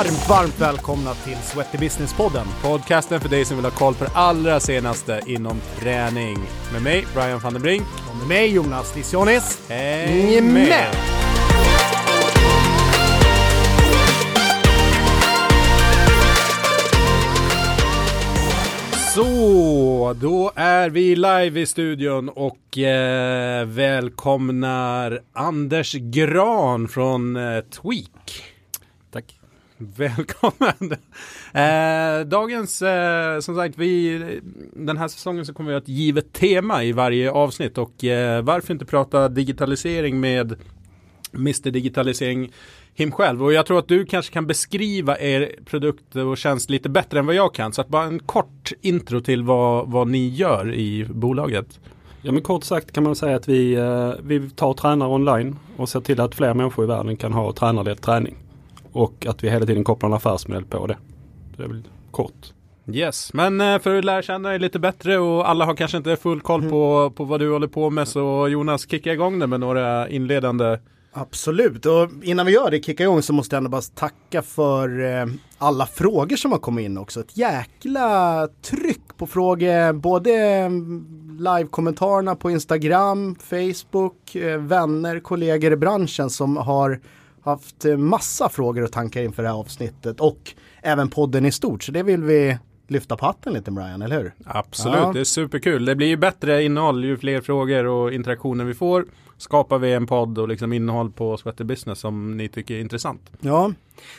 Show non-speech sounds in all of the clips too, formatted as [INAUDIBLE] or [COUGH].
Varmt, varmt välkomna till Sweaty Business-podden. Podcasten för dig som vill ha koll på det allra senaste inom träning. Med mig, Brian van den Brink. Och med mig Jonas Lissionis. Häng med! Så, då är vi live i studion och eh, välkomnar Anders Gran från eh, Tweak. [LAUGHS] Välkommen! Eh, dagens, eh, som sagt, vi, den här säsongen så kommer vi ha ett givet tema i varje avsnitt och eh, varför inte prata digitalisering med Mr Digitalisering him själv. Och jag tror att du kanske kan beskriva er produkt och tjänst lite bättre än vad jag kan. Så att bara en kort intro till vad, vad ni gör i bolaget. Ja men kort sagt kan man säga att vi, eh, vi tar tränare online och ser till att fler människor i världen kan ha tränarledd träning. Och att vi hela tiden kopplar en affärsmodell på det. Det är väl kort. Yes, men eh, för att lära känna dig lite bättre och alla har kanske inte full koll på, på vad du håller på med så Jonas, kicka igång det med några inledande Absolut, och innan vi gör det, kicka igång, så måste jag ändå bara tacka för eh, alla frågor som har kommit in också. Ett jäkla tryck på frågor, både mm, live-kommentarerna på Instagram, Facebook, eh, vänner, kollegor i branschen som har haft eh, massa frågor och tankar inför det här avsnittet och även podden i stort. Så det vill vi lyfta på hatten lite Brian, eller hur? Absolut, Ja. det är superkul. Det blir ju bättre innehåll ju fler frågor och interaktioner vi får. Skapar vi en podd och liksom innehåll på Sweaty Business som ni tycker är intressant. Ja,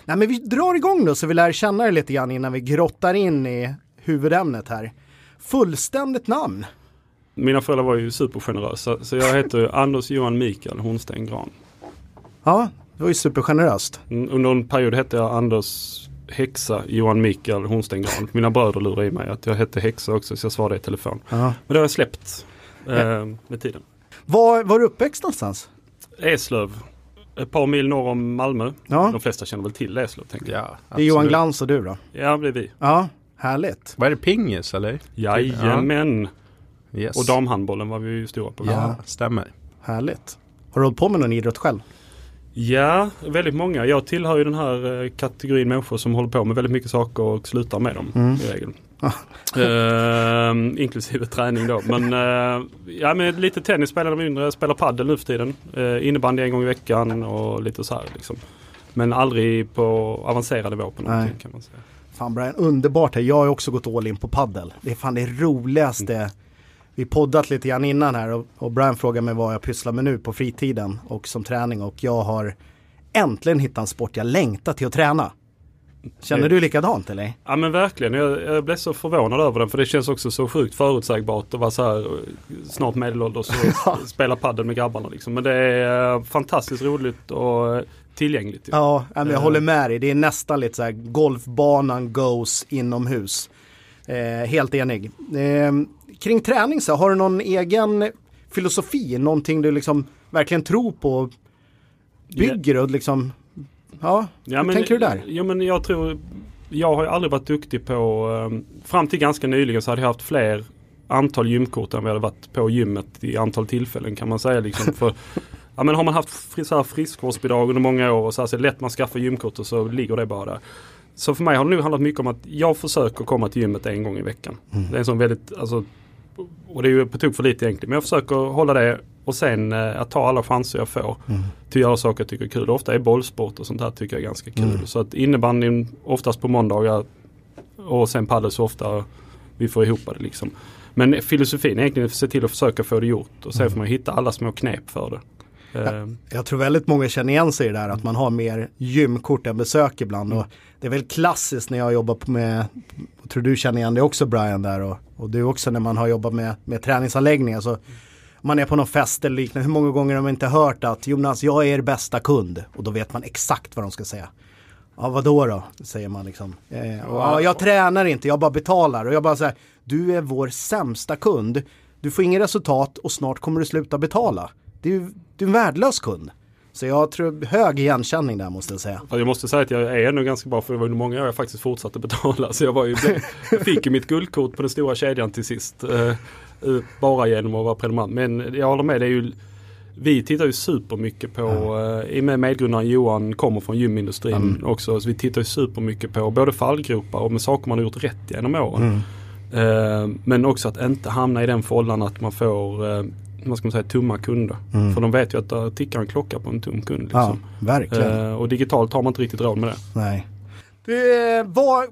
Nej, men vi drar igång då så vi lär känna er lite grann innan vi grottar in i huvudämnet här. Fullständigt namn. Mina föräldrar var ju supergenerösa så jag heter Anders Johan Mikael Hornsten Gran. Ja, det var ju supergeneröst. Mm, Under en period hette jag Anders Häxa Johan Mikael Hornsten Gran. Mina bröder lurade i mig att jag hette Häxa också så jag svarade i telefon. Ja. Men det har jag släppt eh, med tiden. Var var du uppväxt någonstans? Eslöv. Ett par mil norr om Malmö. Ja, De flesta känner väl till Eslöv tänker jag. Ja, det är Johan Glans och du då? Ja det är vi. Ja, härligt. Vad är det, pingis eller? Jajamän. Yes. Och damhandbollen var vi ju stora på. Ja, stämmer. Härligt. Har du hållit på med någon idrott själv? Ja, väldigt många. Jag tillhör ju den här eh, kategorin människor som håller på med väldigt mycket saker och slutar med dem Mm. i regel. [LAUGHS] Ehm, inklusive träning då. Men, eh, ja, men lite tennis spelar de mindre, spelar padel nu för tiden. Uh, innebandy en gång i veckan och lite så här liksom. Men aldrig på avancerad nivå på någonting Nej. kan man säga. Fan Brian, underbart här. Jag har också gått all in på paddel. Det är fan det roligaste. Vi poddat lite grann innan här och, och Brian frågar mig vad jag pysslar med nu på fritiden och som träning och jag har äntligen hittat en sport jag längtar till att träna. Känner du likadant eller? Ja men verkligen, jag, jag blev så förvånad över den för det känns också så sjukt förutsägbart att vara så här eh, snart medelålders och [LAUGHS] spela padel med grabbarna liksom. Men det är eh, fantastiskt roligt och eh, tillgängligt. ju. Ja, men jag håller med dig. Det är nästan lite så här golfbanan goes inomhus. Eh, helt enig. Eh, kring träning så, har du någon egen filosofi? Någonting du liksom verkligen tror på? Bygger och liksom, ja, hur tänker du där? Ja men jag tror, jag har aldrig varit duktig på, eh, fram till ganska nyligen så hade jag haft fler antal gymkort än vi hade varit på gymmet i antal tillfällen kan man säga. Liksom. [LAUGHS] För, ja, men har man haft friskvårdsbidrag under många år och så, här, så är det lätt man skaffar gymkort och så ligger det bara där. Så för mig har det nu handlat mycket om att jag försöker komma till gymmet en gång i veckan. Det är en sån väldigt, alltså, och det är ju på tok för lite egentligen. Men jag försöker hålla det och sen eh, att ta alla chanser jag får Mm. till att göra saker jag tycker är kul. Ofta är bollsport och sånt här tycker jag är ganska kul. Mm. Så att innebandyn oftast på måndagar och sen padel så ofta vi får ihop det liksom. Men filosofin är egentligen att se till att försöka få det gjort och sen Mm. får man hitta alla små knep för det. Eh, Jag tror väldigt många känner igen sig i det där att man har mer gymkort än besök ibland. Och det är väl klassiskt när jag jobbar med, jag tror du känner igen det också Brian där och, och du också när man har jobbat med, med träningsanläggningar. Så man är på någon fest eller liknande, hur många gånger har man inte hört att Jonas, jag är er bästa kund. Och då vet man exakt vad de ska säga. Ja, vadå då? Säger man liksom. Eh, och, ja, jag tränar inte, jag bara betalar. Och jag bara säger, du är vår sämsta kund. Du får inget resultat och snart kommer du sluta betala. Ju, du är en värdelös kund. Så jag tror hög igenkänning där måste jag säga. Ja, Jag måste säga att jag är ändå ganska bra för det var under många år jag faktiskt fortsatte betala. Så jag, var ju, [LAUGHS] jag fick ju mitt guldkort på den stora kedjan till sist. Eh, eh, bara genom att vara prenumerant. Men jag håller med, det är ju vi tittar ju supermycket på, mm. i och med medgrundaren Johan kommer från gymindustrin mm. också, så vi tittar ju supermycket på både fallgropar och med saker man har gjort rätt genom åren. Mm. Eh, men också att inte hamna i den fållan att man får vad ska man säga, tomma kunder. Mm. För de vet ju att det tickar en klocka på en tom kund. Liksom. Ja, verkligen. Eh, och digitalt har man inte riktigt råd med det. Nej. Du, vad,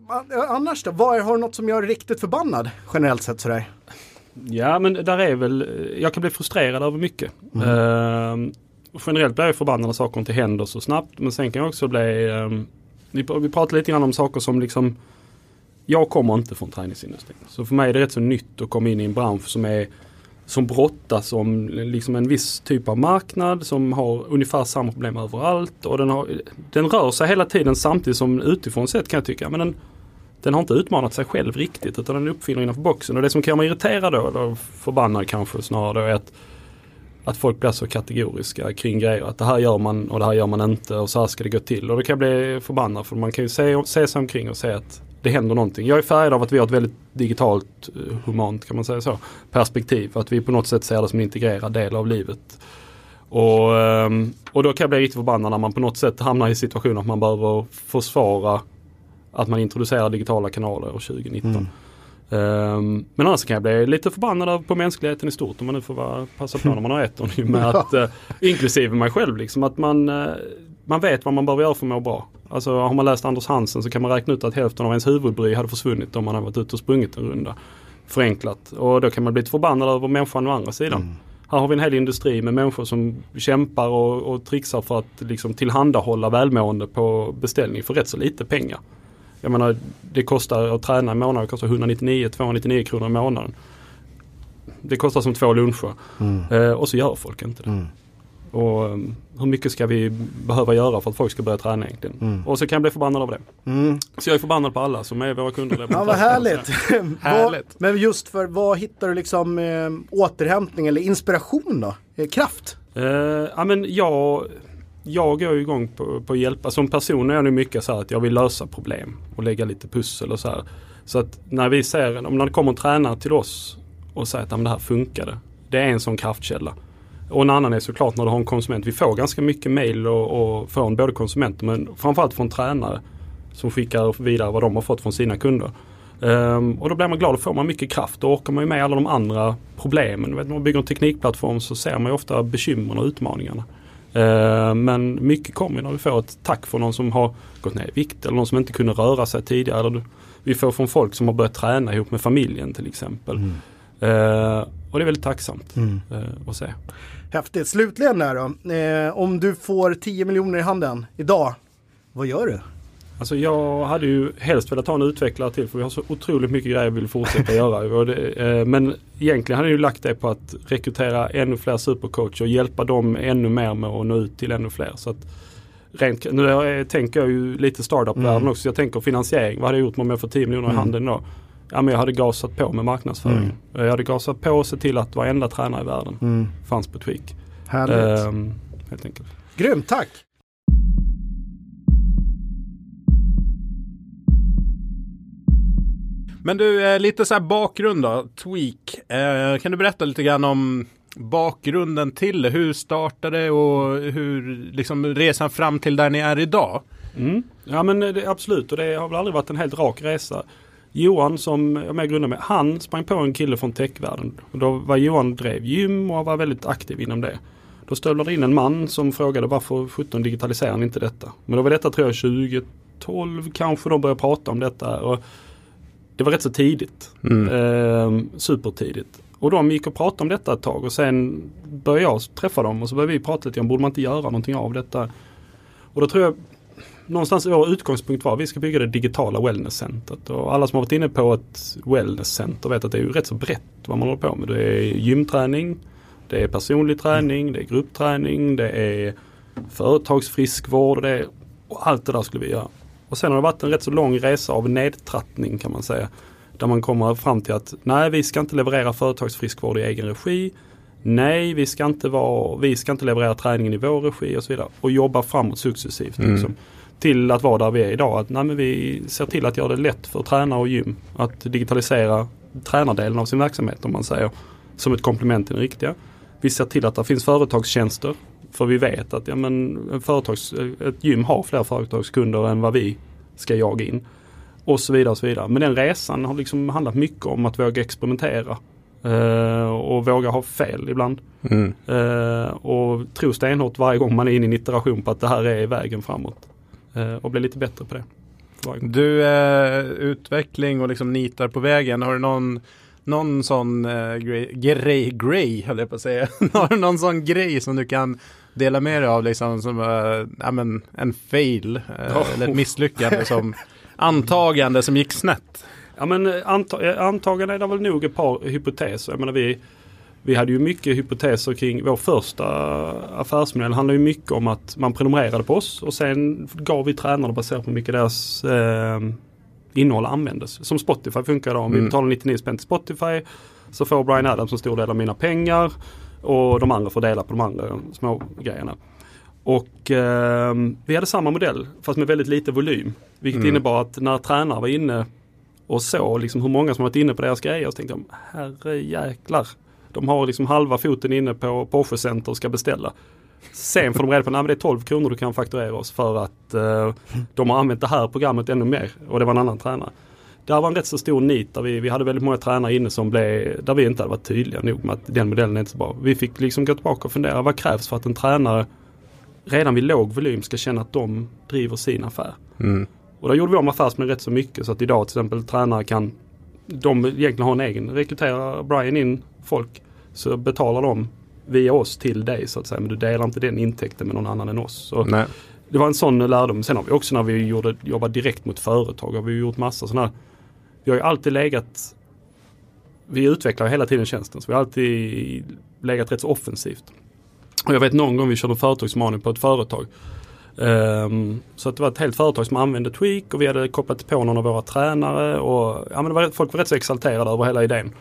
annars då? Vad, har du något som gör dig riktigt förbannad generellt sett sådär? Ja men där är väl, jag kan bli frustrerad över mycket. Mm. Uh, generellt blir jag förbannad när saker inte händer så snabbt. Men sen kan jag också bli, uh, vi, vi pratar lite grann om saker som liksom jag kommer inte från träningsindustrin. Så för mig är det rätt så nytt att komma in i en bransch som är som brottas om liksom en viss typ av marknad som har ungefär samma problem överallt. Och den, har, den rör sig hela tiden samtidigt som utifrån sett kan jag tycka. Men den, den har inte utmanat sig själv riktigt utan den uppfinner innanför boxen. Och det som kan mig irriterad då, eller förbannad kanske snarare då, är att, att folk blir så kategoriska kring grejer. Att det här gör man och det här gör man inte och så här ska det gå till. Och då kan jag bli förbannad för man kan ju se, se sig omkring och se att det händer någonting. Jag är färgad av att vi har ett väldigt digitalt, eh, humant kan man säga så, perspektiv. Att vi på något sätt ser det som en integrerad del av livet. Och, ehm, och då kan jag bli riktigt förbannad när man på något sätt hamnar i situationen att man behöver försvara att man introducerar digitala kanaler år 2019. Mm. Um, men annars kan jag bli lite förbannad på mänskligheten i stort om man nu får vara, passa på när man har ett [LAUGHS] med att, uh, inklusive mig själv liksom, att man, uh, man vet vad man behöver göra för att må bra. Alltså har man läst Anders Hansen så kan man räkna ut att hälften av ens huvudbry hade försvunnit om man hade varit ute och sprungit en runda. Förenklat. Och då kan man bli lite förbannad över människan å andra sidan. Mm. Här har vi en hel industri med människor som kämpar och, och trixar för att liksom tillhandahålla välmående på beställning för rätt så lite pengar. Jag menar det kostar att träna en månad, det kostar 199-299 kronor i månaden. Det kostar som två luncher. Mm. Eh, och så gör folk inte det. Mm. Och um, hur mycket ska vi behöva göra för att folk ska börja träna egentligen? Mm. Och så kan jag bli förbannad av det. Mm. Så jag är förbannad på alla som är våra kunder. [LAUGHS] ja vad härligt. [LAUGHS] härligt. Men just för vad hittar du liksom eh, återhämtning eller inspiration då? Eh, kraft? Eh, ja men jag, jag går igång på, på att hjälpa. Som person är jag nu mycket så här att jag vill lösa problem och lägga lite pussel och så här. Så att när vi ser, om det kommer en tränare till oss och säger att det här funkade. Det är en sån kraftkälla. Och en annan är såklart när du har en konsument. Vi får ganska mycket mail och, och från både konsumenter men framförallt från tränare som skickar vidare vad de har fått från sina kunder. Um, och då blir man glad, och får man mycket kraft. Då orkar man ju med alla de andra problemen. Vet, när man bygger en teknikplattform så ser man ju ofta bekymren och utmaningarna. Uh, men mycket kommer när vi får ett tack från någon som har gått ner i vikt eller någon som inte kunde röra sig tidigare. Eller vi får från folk som har börjat träna ihop med familjen till exempel. Mm. Uh, och det är väldigt tacksamt mm. uh, att se. Häftigt. Slutligen där då. Eh, om du får 10 miljoner i handen idag, vad gör du? Alltså jag hade ju helst velat ha en utvecklare till för vi har så otroligt mycket grejer vi vill fortsätta göra. [LAUGHS] Eh, men egentligen hade jag ju lagt det på att rekrytera ännu fler supercoacher och hjälpa dem ännu mer med att nå ut till ännu fler. Så att rent, nu tänker jag ju lite startup-världen mm. också. Jag tänker finansiering. Vad hade jag gjort om jag får 10 miljoner i mm. handen då? Ja, men jag hade gasat på med marknadsföring. Mm. Jag hade gasat på och sett till att varenda tränare i världen mm. fanns på Tweak. Härligt. Um, helt enkelt. Grymt, tack! Men du, eh, lite så här bakgrund då, Tweak. Eh, kan du berätta lite grann om bakgrunden till det? Hur startade och hur liksom resan fram till där ni är idag? Mm. Ja men det, absolut och det har väl aldrig varit en helt rak resa. Johan som jag med grundade med, han sprang på en kille från techvärlden. Och då var Johan drev gym och var väldigt aktiv inom det. Då stövlade in en man som frågade varför 17 digitaliserar ni inte detta? Men då var detta tror jag 2012 kanske de började prata om detta. Och det var rätt så tidigt. Mm. Eh, supertidigt. Och de gick och pratade om detta ett tag och sen började jag träffa dem och så började vi prata lite om borde man inte göra någonting av detta. Och då tror jag någonstans vår utgångspunkt var att vi ska bygga det digitala wellnesscentret. Och alla som har varit inne på ett wellnesscenter vet att det är ju rätt så brett vad man håller på med. Det är gymträning, det är personlig träning, det är gruppträning, det är företagsfriskvård det är, och allt det där skulle vi göra. Och sen har det varit en rätt så lång resa av nedtrattning kan man säga. Där man kommer fram till att nej vi ska inte leverera företagsfriskvård i egen regi. Nej, vi ska inte, vara, vi ska inte leverera träningen i vår regi och så vidare. Och jobba framåt successivt. Mm. Liksom till att vara där vi är idag. Att, nej, men vi ser till att göra det lätt för tränare och gym att digitalisera tränardelen av sin verksamhet om man säger. Som ett komplement till den riktiga. Vi ser till att det finns företagstjänster. För vi vet att ja, men, företags, ett gym har fler företagskunder än vad vi ska jaga in. Och så vidare och så vidare. Men den resan har liksom handlat mycket om att våga experimentera. Uh, och våga ha fel ibland. Mm. Uh, och tro stenhårt varje gång man är inne i en iteration på att det här är vägen framåt. Uh, och bli lite bättre på det. Du, utveckling och liksom nitar på vägen. Har du någon någon sån uh, grej, grej, grej höll jag på att säga. [LAUGHS] Har du någon sån grej som du kan dela med dig av liksom som uh, ja, men, en fail uh, oh. eller ett misslyckande som [LAUGHS] antagande som gick snett? Ja men anta antagande är det väl nog ett par hypoteser. Jag menar, vi, vi hade ju mycket hypoteser kring vår första affärsmodell. Det handlar ju mycket om att man prenumererade på oss och sen gav vi tränare baserat på mycket deras eh, innehåll användes. Som Spotify funkar då. Om mm. vi betalar 99 spänn till Spotify så får Brian Adams en stor del av mina pengar och de andra får dela på de andra små grejerna. Och eh, vi hade samma modell fast med väldigt lite volym. Vilket mm. innebar att när tränare var inne och såg liksom hur många som varit inne på deras grejer så tänkte jag herre jäklar. De har liksom halva foten inne på Porsche Center och ska beställa. Sen får de reda på att det är 12 kronor du kan fakturera oss för att eh, de har använt det här programmet ännu mer. Och det var en annan tränare. Det var en rätt så stor nit där vi, vi hade väldigt många tränare inne som blev, där vi inte hade varit tydliga nog med att den modellen är inte så bra. Vi fick liksom gå tillbaka och fundera, vad krävs för att en tränare redan vid låg volym ska känna att de driver sin affär. Mm. Och då gjorde vi om affärsmodellen rätt så mycket så att idag till exempel tränare kan, de egentligen har en egen, rekryterar Brian in folk så betalar de via oss till dig så att säga. Men du delar inte den intäkten med någon annan än oss. Så det var en sån lärdom. Sen har vi också när vi gjorde, jobbade direkt mot företag har vi gjort massa sådana Vi har ju alltid legat Vi utvecklar hela tiden tjänsten så vi har alltid legat rätt så offensivt. Och jag vet någon gång vi körde företagsmaning på ett företag. Um, så att det var ett helt företag som använde Tweak och vi hade kopplat på någon av våra tränare och ja, men var, folk var rätt så exalterade över hela idén.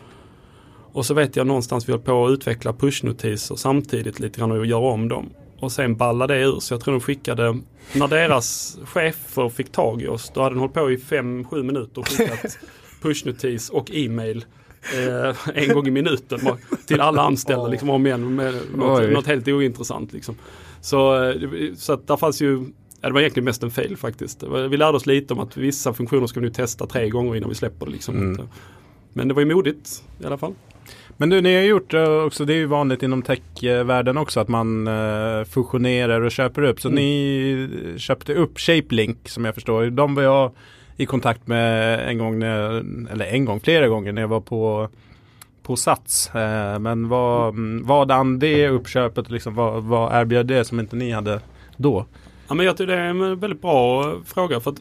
Och så vet jag någonstans vi höll på att utveckla pushnotiser samtidigt lite grann och göra om dem. Och sen ballade det ur så jag tror de skickade, när deras chefer fick tag i oss, då hade de hållit på i 5-7 minuter och skickat [LAUGHS] pushnotis och e-mail eh, en gång i minuten till alla anställda liksom om igen med något, något helt ointressant. Liksom. Så, eh, så att där fanns ju Ja, det var egentligen mest en fail faktiskt. Vi lärde oss lite om att vissa funktioner ska vi nu testa tre gånger innan vi släpper det. Liksom. Mm. Men det var ju modigt i alla fall. Men du, ni har gjort eh, också, det är ju vanligt inom techvärlden också att man uh, fusionerar och köper upp. Så mm. ni köpte upp ShapeLink som jag förstår. De var jag i kontakt med en gång, när, eller en gång, flera gånger när jag var på på Sats. Uh, men vad, mm, vadan det uppköpet, liksom, vad, vad erbjöd det som inte ni hade då? Ja, men jag tycker det är en väldigt bra fråga. för att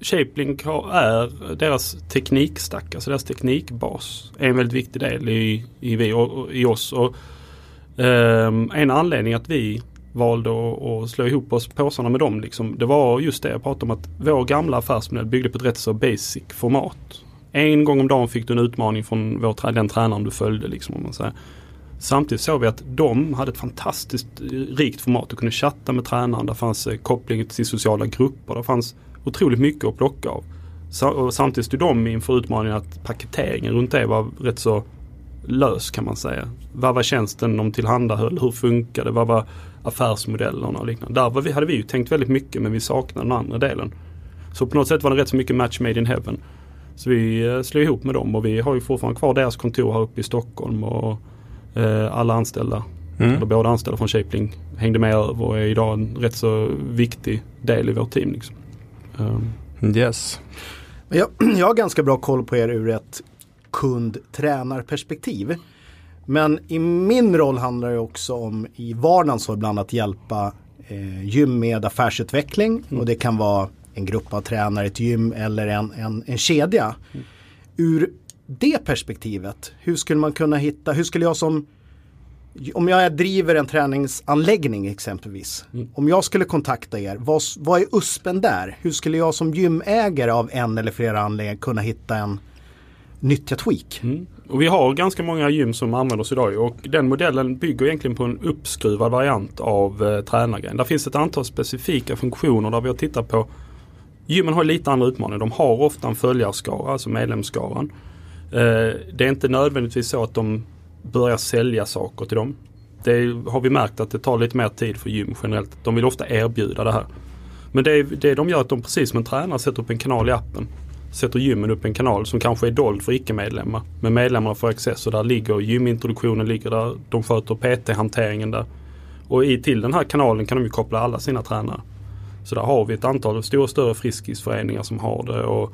ShapeLink är deras teknikstack, alltså deras teknikbas. Är en väldigt viktig del i, i, vi, och, i oss. Och, um, en anledning att vi valde att slå ihop oss påsarna med dem. Liksom, det var just det jag pratade om att vår gamla affärsmodell byggde på ett rätt så basic format. En gång om dagen fick du en utmaning från vår, den tränaren du följde. Liksom, om man säger. Samtidigt såg vi att de hade ett fantastiskt eh, rikt format. Du kunde chatta med tränaren. Det fanns eh, koppling till sociala grupper. Det fanns otroligt mycket att plocka av. Samtidigt stod de inför utmaningen att paketeringen runt det var rätt så lös kan man säga. Vad var tjänsten de tillhandahöll? Hur funkade Vad var affärsmodellerna och liknande? Där vi, hade vi ju tänkt väldigt mycket men vi saknade den andra delen. Så på något sätt var det rätt så mycket match made in heaven. Så vi eh, slog ihop med dem och vi har ju fortfarande kvar deras kontor här uppe i Stockholm och eh, alla anställda, mm. eller båda anställda från Shapling hängde med över och är idag en rätt så viktig del i vårt team. Liksom. Um. Yes. Jag, [CLEARS THROAT] jag har ganska bra koll på er ur ett kund-tränarperspektiv. Men i min roll handlar det också om i vardagen så ibland att hjälpa eh, gym med affärsutveckling. Mm. Och det kan vara en grupp av tränare, ett gym eller en, en, en kedja. Mm. Ur det perspektivet, hur skulle man kunna hitta, hur skulle jag som om jag driver en träningsanläggning exempelvis. Mm. Om jag skulle kontakta er, vad, vad är USPen där? Hur skulle jag som gymägare av en eller flera anläggningar kunna hitta en nyttja tweak? Mm. Och vi har ganska många gym som använder oss idag och den modellen bygger egentligen på en uppskruvad variant av eh, tränargrejen. Där finns ett antal specifika funktioner där vi har tittat på Gymmen har lite andra utmaningar. De har ofta en följarskara, alltså medlemsskaran. Eh, det är inte nödvändigtvis så att de börja sälja saker till dem. det har vi märkt att det tar lite mer tid för gym generellt. De vill ofta erbjuda det här. Men det, det de gör är att de precis som en tränare sätter upp en kanal i appen. Sätter gymmen upp en kanal som kanske är dold för icke-medlemmar. Men medlemmarna får access och där ligger gymintroduktionen ligger där. De sköter PT-hanteringen där. Och i, till den här kanalen kan de ju koppla alla sina tränare. Så där har vi ett antal stora och större friskisföreningar som har det. Och,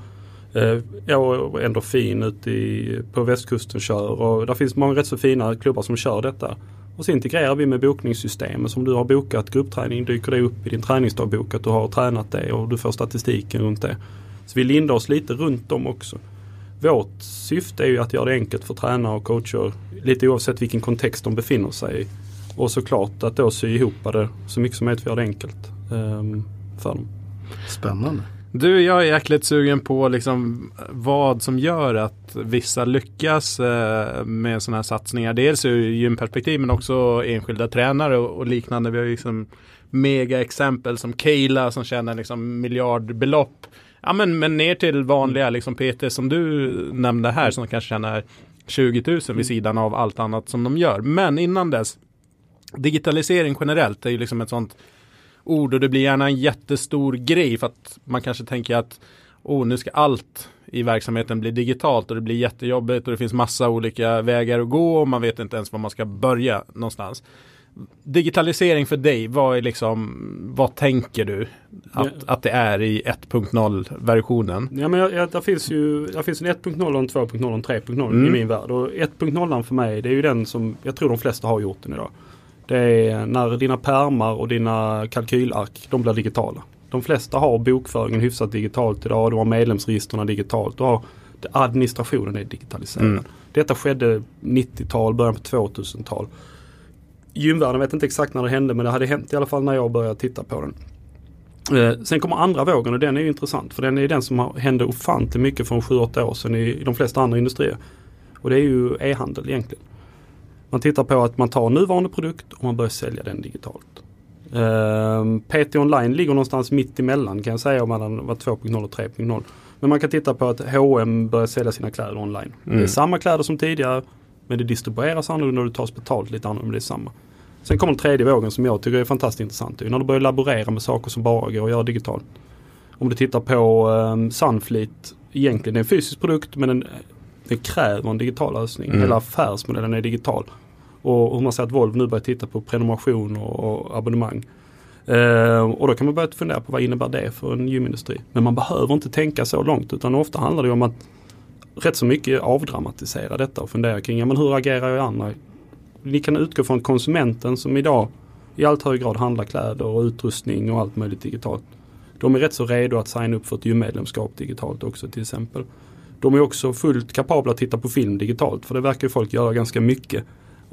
Eh, ja, och Endorfin ute i, på västkusten kör och det finns många rätt så fina klubbar som kör detta. Och så integrerar vi med bokningssystemet. Som du har bokat gruppträning dyker det upp i din träningsdagbok att du har tränat det och du får statistiken runt det. Så vi lindar oss lite runt dem också. Vårt syfte är ju att göra det enkelt för tränare och coacher lite oavsett vilken kontext de befinner sig i. Och såklart att då sy ihop det så mycket som möjligt för att göra det enkelt um, för dem. Spännande. Du, jag är jäkligt sugen på liksom vad som gör att vissa lyckas eh, med sådana här satsningar. Dels ur gymperspektiv men också enskilda tränare och, och liknande. Vi har ju liksom mega exempel som Keila som tjänar liksom miljardbelopp. Ja men, men ner till vanliga liksom PT som du nämnde här som kanske tjänar 20 000 vid sidan av allt annat som de gör. Men innan dess, digitalisering generellt är ju liksom ett sånt ord och det blir gärna en jättestor grej för att man kanske tänker att oh, nu ska allt i verksamheten bli digitalt och det blir jättejobbigt och det finns massa olika vägar att gå och man vet inte ens var man ska börja någonstans. Digitalisering för dig, vad är liksom, vad tänker du att, ja. att det är i 1.0 versionen? Ja men jag, det finns ju det finns en 1.0 och en 2.0 och en 3.0 mm. i min värld. Och 1.0 för mig det är ju den som jag tror de flesta har gjort den idag. Det är när dina permar och dina kalkylark, de blir digitala. De flesta har bokföringen hyfsat digitalt idag. Du har medlemsregistren digitalt. Du har, administrationen är digitaliserad. Mm. Detta skedde 90-tal, början på 2000-tal. Gymvärlden vet inte exakt när det hände men det hade hänt i alla fall när jag började titta på den. Eh, sen kommer andra vågen och den är intressant för den är den som hände ofantligt mycket för 7-8 år sedan i, i de flesta andra industrier. Och det är ju e-handel egentligen. Man tittar på att man tar nuvarande produkt och man börjar sälja den digitalt. Uh, ehm, PT online ligger någonstans mitt emellan kan jag säga mellan 2.0 och 3.0. Men man kan titta på att H&M börjar sälja sina kläder online. Mm. Det är mm. samma kläder som tidigare men det distribueras annorlunda och det tas betalt lite annorlunda men det är samma. Sen kommer den tredje vågen som jag tycker är fantastiskt intressant. Det är när du börjar laborera med saker som bara går att göra digitalt. Om du tittar på um, Sunfleet, egentligen är en fysisk produkt men den, den kräver en digital lösning. Mm. Hela affärsmodellen är digital. Och hur man ser att Volvo nu börjar titta på prenumeration och, och abonnemang. Eh, och då kan man börja fundera på vad innebär det för en gymindustri. Men man behöver inte tänka så långt utan ofta handlar det om att rätt så mycket avdramatisera detta och fundera kring ja, men hur agerar jag i andra. Ni kan utgå från konsumenten som idag i allt högre grad handlar kläder och utrustning och allt möjligt digitalt. De är rätt så redo att signa upp för ett gymmedlemskap digitalt också till exempel. De är också fullt kapabla att titta på film digitalt för det verkar folk göra ganska mycket.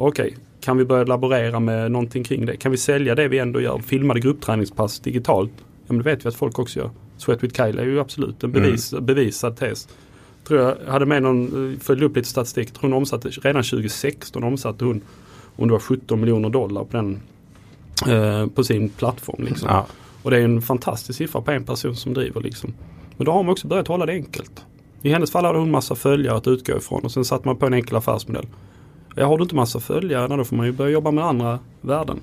Okej, okay, kan vi börja laborera med någonting kring det? Kan vi sälja det vi ändå gör? Filmade gruppträningspass digitalt? Ja men det vet vi att folk också gör. Sweat with Kyle är ju absolut en bevis, mm. bevisad tes. Tror jag hade med någon, följde upp lite statistik. Tror hon omsatte, redan 2016 omsatte hon om det var 17 miljoner dollar på, den, eh, på sin plattform. Liksom. Ja. Och det är en fantastisk siffra på en person som driver. Liksom. Men då har man också börjat hålla det enkelt. I hennes fall hade hon massa följare att utgå ifrån och sen satte man på en enkel affärsmodell. Ja, har du inte massa följare, då får man ju börja jobba med andra värden.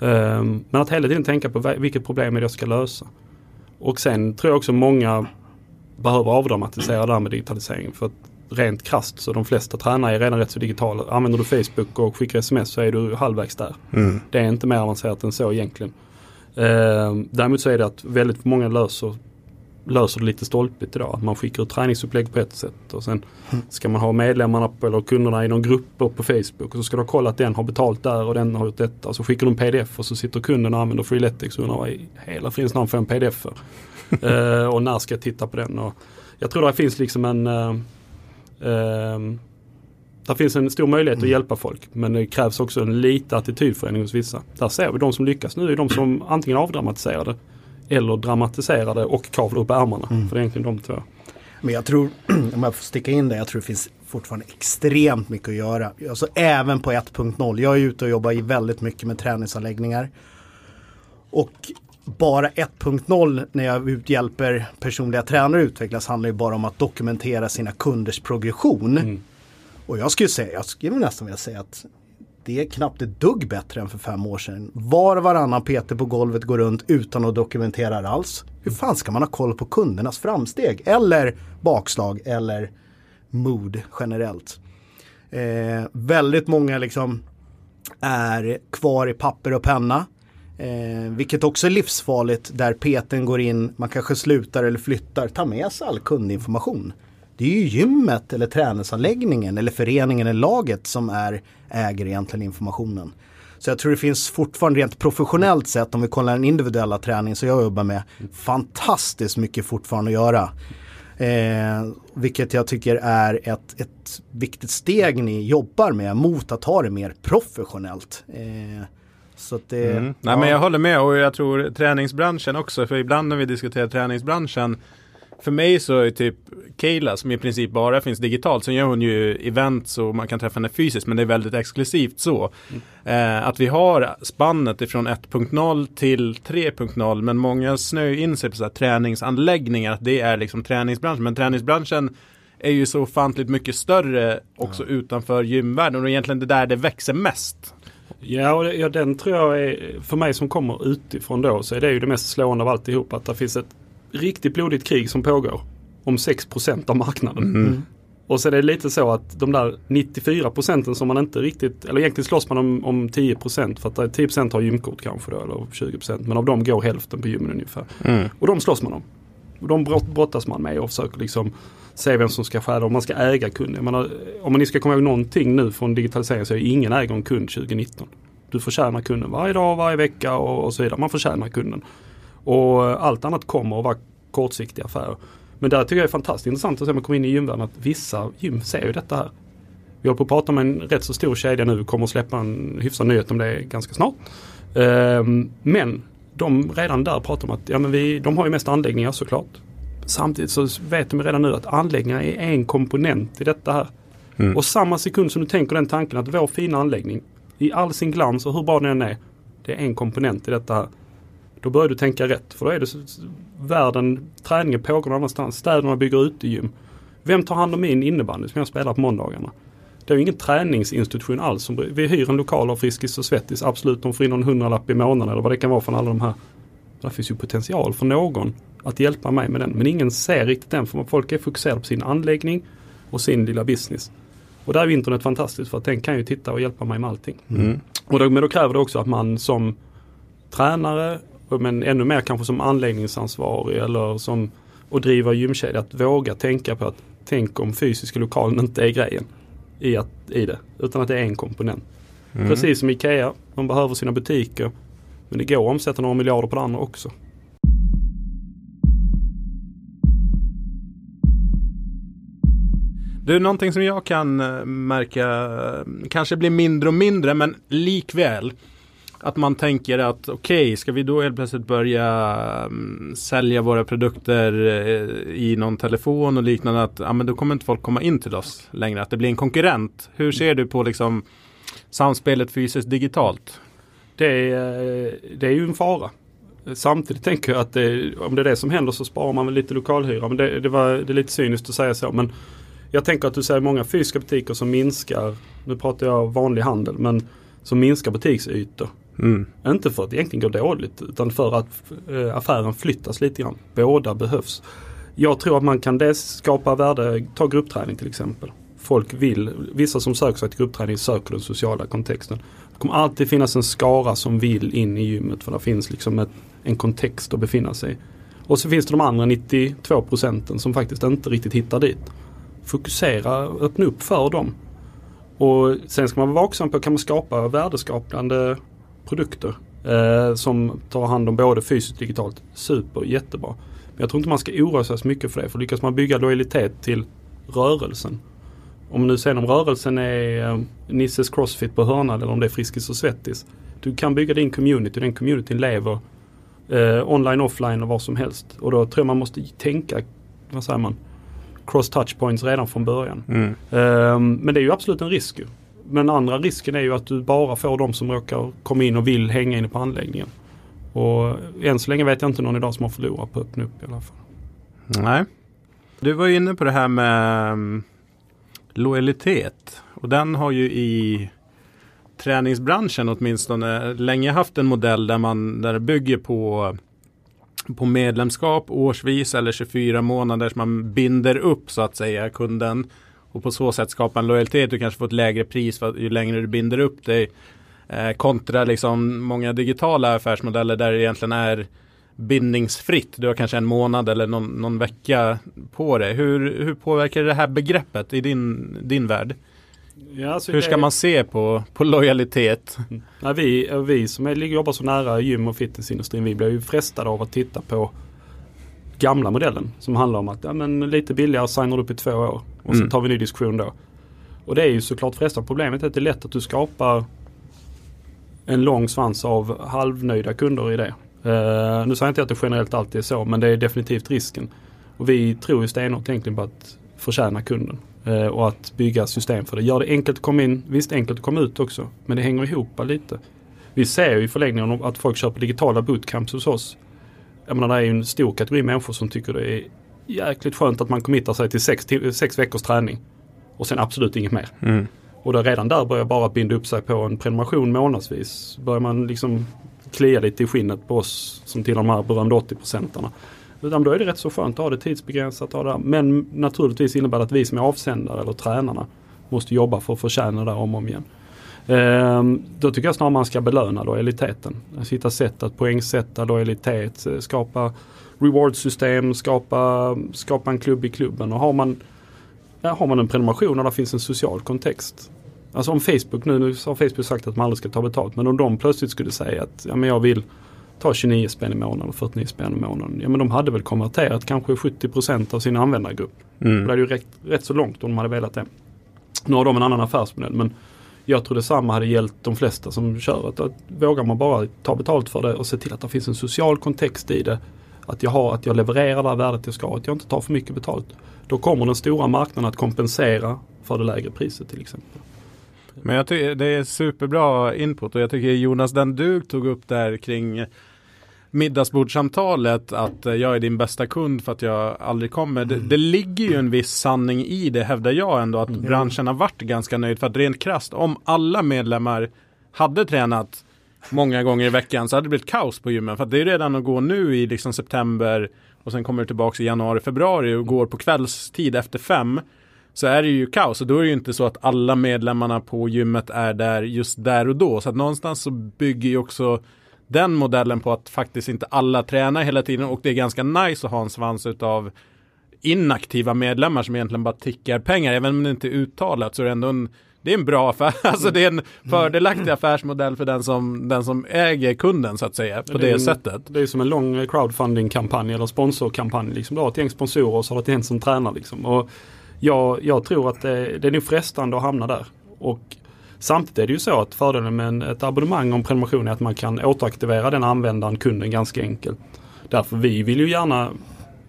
Um, men att hela tiden tänka på vilket problem är det jag ska lösa. Och sen tror jag också många behöver avdramatisera det här med digitalisering. För att rent krast så de flesta tränare är redan rätt så digitala. Använder du Facebook och skickar sms så är du halvvägs där. Mm. Det är inte mer avancerat än så egentligen. Uh, däremot så är det att väldigt många löser löser det lite stolpigt idag. Att man skickar ut träningsupplägg på ett sätt och sen ska man ha medlemmarna på, eller kunderna i någon grupp på Facebook och så ska du kolla att den har betalt där och den har gjort detta. Och så skickar du en pdf och så sitter kunden och använder Freeletics och undrar vad i hela fridens namn får en pdf för. uh, [LAUGHS] och när ska jag titta på den? Och jag tror det finns liksom en uh, uh, det finns en stor möjlighet mm. att hjälpa folk men det krävs också en liten attitydförändring hos vissa. Där ser vi de som lyckas nu är de som antingen avdramatiserar det eller dramatiserade och kavla upp ärmarna. Mm. För det är egentligen de två. Men jag tror, [CLEARS THROAT] om jag får sticka in det, jag tror det finns fortfarande extremt mycket att göra. Alltså även på 1.0. Jag är ute och jobbar väldigt mycket med träningsanläggningar. Och bara 1.0 när jag hjälper personliga tränare att utvecklas handlar ju bara om att dokumentera sina kunders progression. Mm. Och jag skulle säga, jag skulle nästan vilja säga att det är knappt ett dugg bättre än för fem år sedan. Var och varannan Peter på golvet går runt utan att dokumentera alls. Hur fan ska man ha koll på kundernas framsteg eller bakslag eller mood generellt? Eh, väldigt många liksom är kvar i papper och penna. Eh, vilket också är livsfarligt där peten går in, man kanske slutar eller flyttar, ta med sig all kundinformation. Det är ju gymmet eller träningsanläggningen eller föreningen eller laget som är, äger egentligen informationen. Så jag tror det finns fortfarande rent professionellt sett om vi kollar den individuella träning som jag jobbar med fantastiskt mycket fortfarande att göra. Eh, vilket jag tycker är ett, ett viktigt steg ni jobbar med mot att ta det mer professionellt. Eh, så det, mm. Nej ja. men jag håller med och jag tror träningsbranschen också, för ibland när vi diskuterar träningsbranschen för mig så är typ Kayla som i princip bara finns digitalt. Sen gör hon ju events och man kan träffa henne fysiskt men det är väldigt exklusivt så. Mm. Eh, att vi har spannet ifrån 1.0 till 3.0 men många snöar in sig på så här träningsanläggningar. Att det är liksom träningsbranschen. Men träningsbranschen är ju så ofantligt mycket större också ja. utanför gymvärlden och egentligen det där det växer mest. Ja, och ja, den tror jag är, för mig som kommer utifrån då, så är det ju det mest slående av alltihop. Att det finns ett riktigt blodigt krig som pågår om 6% av marknaden. Mm. mm. Och så är det lite så att de där 94 procenten som man inte riktigt, eller egentligen slåss man om, om 10% för att 10% har gymkort kanske då, eller 20% men av dem går hälften på gymmen ungefär. Mm. Och de slåss man om. Och de brottas man med och försöker liksom se vem som ska stjäla om man ska äga kunden. Menar, om man ska komma ihåg någonting nu från digitalisering så är ingen äger en kund 2019. Du förtjänar kunden varje dag, varje vecka och, och så vidare. Man förtjänar kunden. Och allt annat kommer att vara kortsiktiga affärer. Men där tycker jag är fantastiskt intressant att se om man kommer in i gymvärlden att vissa gym ser ju detta här. Vi håller på att prata med en rätt så stor kedja nu, kommer att släppa en hyfsad nyhet om det ganska snart. Um, men de redan där pratar om att ja, men vi, de har ju mest anläggningar såklart. Samtidigt så vet de redan nu att anläggningar är en komponent i detta här. Mm. Och samma sekund som du tänker den tanken att vår fina anläggning i all sin glans och hur bra den är. Det är en komponent i detta här. Då börjar du tänka rätt. För då är det så, världen, träningen pågår någon annanstans. Städerna bygger utegym. Vem tar hand om min innebandy som jag spelar på måndagarna? Det är ingen träningsinstitution alls. Vi hyr en lokal av Friskis och Svettis. Absolut, de får in någon hundralapp i månaden eller vad det kan vara från alla de här. Det finns ju potential för någon att hjälpa mig med den. Men ingen ser riktigt den för folk är fokuserade på sin anläggning och sin lilla business. Och där är internet fantastiskt för att den kan ju titta och hjälpa mig med allting. Mm. Och då, men då kräver det också att man som tränare men ännu mer kanske som anläggningsansvarig eller som och driva gymkedja. Att våga tänka på att tänk om fysiska lokalen inte är grejen i, att, i det. Utan att det är en komponent. Mm. Precis som Ikea. De behöver sina butiker. Men det går att omsätta några miljarder på det andra också. Du, någonting som jag kan eh, märka eh, kanske blir mindre och mindre men likväl att man tänker att okej, okay, ska vi då helt plötsligt börja um, sälja våra produkter uh, i någon telefon och liknande. Att ja, men då kommer inte folk komma in till oss längre. Att det blir en konkurrent. Hur ser du på liksom samspelet fysiskt digitalt? Det är, eh, det är ju en fara. Samtidigt tänker jag att det, om det är det som händer så sparar man väl lite lokalhyra. Men det, det, var, det är lite cyniskt att säga så. Men jag tänker att du ser många fysiska butiker som minskar, nu pratar jag vanlig handel, men som minskar butiksytor. Mm. Inte för att det egentligen går dåligt utan för att eh, affären flyttas lite grann. Båda behövs. Jag tror att man kan dels skapa värde, ta gruppträning till exempel. Folk vill, vissa som söker sig till gruppträning söker den sociala kontexten. Det kommer alltid finnas en skara som vill in i gymmet för det finns liksom ett, en kontext att befinna sig i. Och så finns det de andra 92 procenten som faktiskt inte riktigt hittar dit. Fokusera, öppna upp för dem. Och sen ska man vara vaksam på, kan man skapa värdeskapande produkter eh, som tar hand om både fysiskt och digitalt. Super, jättebra. Men jag tror inte man ska oroa sig så mycket för det. För lyckas man bygga lojalitet till rörelsen. Om nu sen om rörelsen är eh, Nisses Crossfit på hörnan eller om det är Friskis och Svettis. Du kan bygga din community och den communityn lever eh, online, offline och vad som helst. Och då tror jag man måste tänka, vad säger man, cross touch points redan från början. Mm. Eh, men det är ju absolut en risk. Men andra risken är ju att du bara får de som råkar komma in och vill hänga inne på anläggningen. Och än så länge vet jag inte någon idag som har förlorat på att öppna upp i alla fall. Nej. Du var inne på det här med mm, lojalitet. Och den har ju i träningsbranschen åtminstone länge haft en modell där man där det bygger på på medlemskap årsvis eller 24 månader som man binder upp så att säga kunden och på så sätt skapa en lojalitet. Du kanske får ett lägre pris för ju längre du binder upp dig eh, kontra liksom många digitala affärsmodeller där det egentligen är bindningsfritt. Du har kanske en månad eller någon, någon vecka på dig. Hur, hur påverkar det här begreppet i din, din värld? Ja, alltså Hur ska det... man se på, på lojalitet? Ja, vi, vi som är, jobbar så nära gym och fitnessindustrin, vi blir ju frestade av att titta på gamla modellen som handlar om att ja, men lite billigare signar du upp i två år och mm. så tar vi en ny diskussion då. Och det är ju såklart frestande. Problemet är att det är lätt att du skapar en lång svans av halvnöjda kunder i det. Uh, nu säger jag inte att det generellt alltid är så men det är definitivt risken. Och vi tror ju stenhårt egentligen på att förtjäna kunden. Uh, och att bygga system för det. Gör det enkelt att komma in, visst enkelt att komma ut också. Men det hänger ihop lite. Vi ser ju i förlängningen att folk köper digitala bootcamps hos oss. Jag menar det är ju en stor kategori människor som tycker det är jäkligt skönt att man committar sig till sex, till sex veckors träning. Och sen absolut inget mer. Mm. Och då redan där börjar bara binda upp sig på en prenumeration månadsvis. Börjar man liksom klia lite i skinnet på oss som till de här berömda 80 procentarna. Utan då är det rätt så skönt att ha det tidsbegränsat. Ha det Men naturligtvis innebär det att vi som är avsändare eller tränarna måste jobba för att förtjäna det om och om igen. Ehm, då tycker jag snarare man ska belöna lojaliteten. Hitta sätt att poängsätta lojalitet, eh, skapa rewardsystem, skapa, skapa en klubb i klubben. Och har man, har man en prenumeration och det finns en social kontext Alltså om Facebook nu, nu har Facebook sagt att man aldrig ska ta betalt. Men om de plötsligt skulle säga att ja, men jag vill ta 29 spänn i månaden och 49 spänn i månaden. Ja men de hade väl konverterat kanske 70% av sin användargrupp. Mm. Det hade ju räckt rätt så långt om de hade velat det. Nu har de en annan affärsmodell men jag tror detsamma hade gällt de flesta som kör. Att, att vågar man bara ta betalt för det och se till att det finns en social kontext i det. Att jag, har, att jag levererar det här värdet jag ska, att jag inte tar för mycket betalt. Då kommer den stora marknaden att kompensera för det lägre priset till exempel. Men jag tycker det är superbra input och jag tycker Jonas den du tog upp där kring middagsbordssamtalet att jag är din bästa kund för att jag aldrig kommer. Det, det ligger ju en viss sanning i det hävdar jag ändå att mm. branschen har varit ganska nöjd för att rent krast om alla medlemmar hade tränat många gånger i veckan så hade det blivit kaos på gymmen för att det är redan att gå nu i liksom september och sen kommer du tillbaka i januari, februari och går på kvällstid efter fem så är det ju kaos och då är det ju inte så att alla medlemmarna på gymmet är där just där och då. Så att någonstans så bygger ju också den modellen på att faktiskt inte alla tränar hela tiden och det är ganska nice att ha en svans utav inaktiva medlemmar som egentligen bara tickar pengar. Även om det inte är uttalat så är det ändå en det är en bra affär, [LAUGHS] alltså det är en fördelaktig affärsmodell för den som, den som äger kunden så att säga på det, det en, sättet. Det är som en lång crowdfunding-kampanj eller sponsorkampanj. Liksom. Du har ett gäng sponsorer och så har du ett gäng som tränar. Liksom. Och jag, jag tror att det, det är nog frestande att hamna där. Och Samtidigt är det ju så att fördelen med ett abonnemang om prenumeration är att man kan återaktivera den användaren, kunden, ganska enkelt. Därför vi vill ju gärna,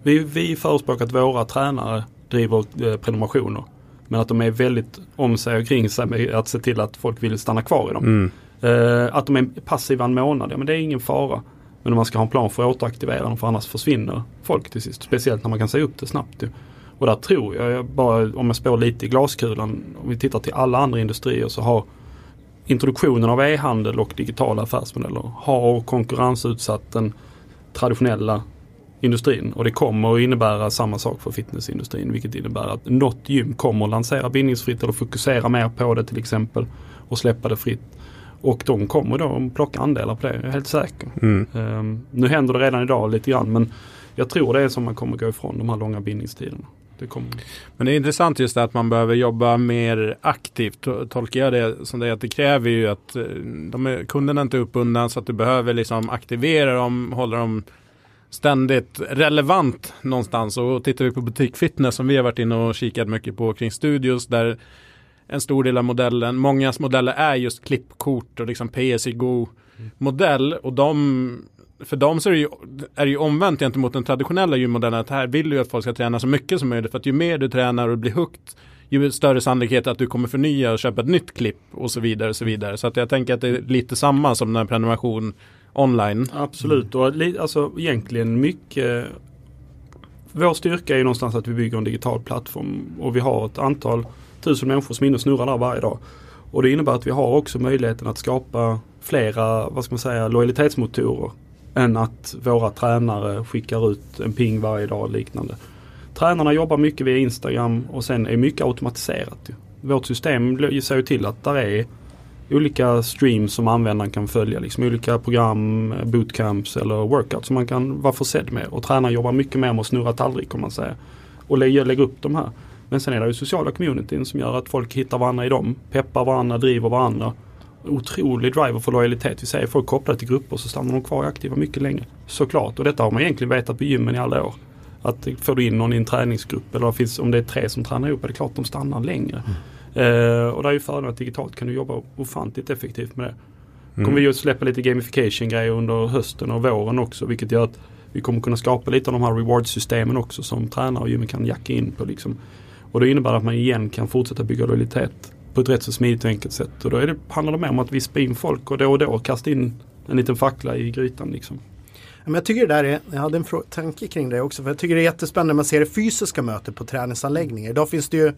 vi, vi förespråkar att våra tränare driver eh, prenumerationer. Men att de är väldigt om sig och kring sig med att se till att folk vill stanna kvar i dem. Mm. Uh, att de är passiva en månad, ja men det är ingen fara. Men om man ska ha en plan för att återaktivera dem för annars försvinner folk till sist. Speciellt när man kan säga upp det snabbt. Ju. Och där tror jag, bara om jag spår lite i glaskulan, om vi tittar till alla andra industrier så har introduktionen av e-handel och digitala affärsmodeller har konkurrensutsatt den traditionella industrin. Och det kommer att innebära samma sak för fitnessindustrin. Vilket innebär att något gym kommer att lansera bindningsfritt eller fokusera mer på det till exempel. Och släppa det fritt. Och de kommer då att plocka andelar på det, jag är helt säker. Mm. Um, nu händer det redan idag lite grann men jag tror det är som man kommer gå ifrån de här långa bindningstiderna. Det kom... Men det är intressant just det att man behöver jobba mer aktivt. Tolkar jag det som det att det kräver ju att eh, de är, kunderna inte är uppbundna så att du behöver liksom aktivera dem, hålla dem ständigt relevant någonstans. Och tittar vi på butikfitness som vi har varit inne och kikat mycket på kring studios där en stor del av modellen, mångas modeller är just klippkort och liksom PSI-Go modell och de för dem så är det, ju, är det ju omvänt gentemot den traditionella gymmodellen att här vill du att folk ska träna så mycket som möjligt för att ju mer du tränar och blir hooked ju större sannolikhet att du kommer förnya och köpa ett nytt klipp och så vidare och så vidare. Så att jag tänker att det är lite samma som den prenumeration online. Absolut och alltså egentligen mycket Vår styrka är ju någonstans att vi bygger en digital plattform och vi har ett antal tusen människor som är inne och snurrar där varje dag. Och det innebär att vi har också möjligheten att skapa flera, vad ska man säga, lojalitetsmotorer än att våra tränare skickar ut en ping varje dag och liknande. Tränarna jobbar mycket via Instagram och sen är mycket automatiserat. Vårt system ser ju till att där är olika streams som användaren kan följa. Liksom olika program, eh, bootcamps eller workouts som man kan vara försedd med. Och tränaren jobbar mycket mer med att snurra tallrik om man säger. Och lägga, lägga upp de här. Men sen är det ju sociala communityn som gör att folk hittar varandra i dem. Peppar varandra, driver varandra. Otrolig driver för lojalitet. Vi säger folk kopplade till grupper så stannar de kvar aktiva mycket längre. Såklart. Och detta har man egentligen vetat på gymmen i alla år. Att får du in någon i en träningsgrupp eller finns, om det är tre som tränar ihop är det klart de stannar längre. Mm. Uh, och det är ju fördelen att digitalt kan du jobba ofantligt effektivt med det. Mm. Kommer vi att släppa lite gamification grejer under hösten och våren också vilket gör att vi kommer kunna skapa lite av de här reward-systemen också som tränare och gymmen kan jacka in på. Liksom. Och det innebär att man igen kan fortsätta bygga lojalitet på ett rätt så smidigt och enkelt sätt. Och då är det, handlar det mer om att vispa in folk och då och då kasta in en liten fackla i grytan. Liksom. Men jag tycker det där är, jag hade en tanke kring det också. För jag tycker det är jättespännande när man ser det fysiska mötet på träningsanläggningar. Idag finns det ju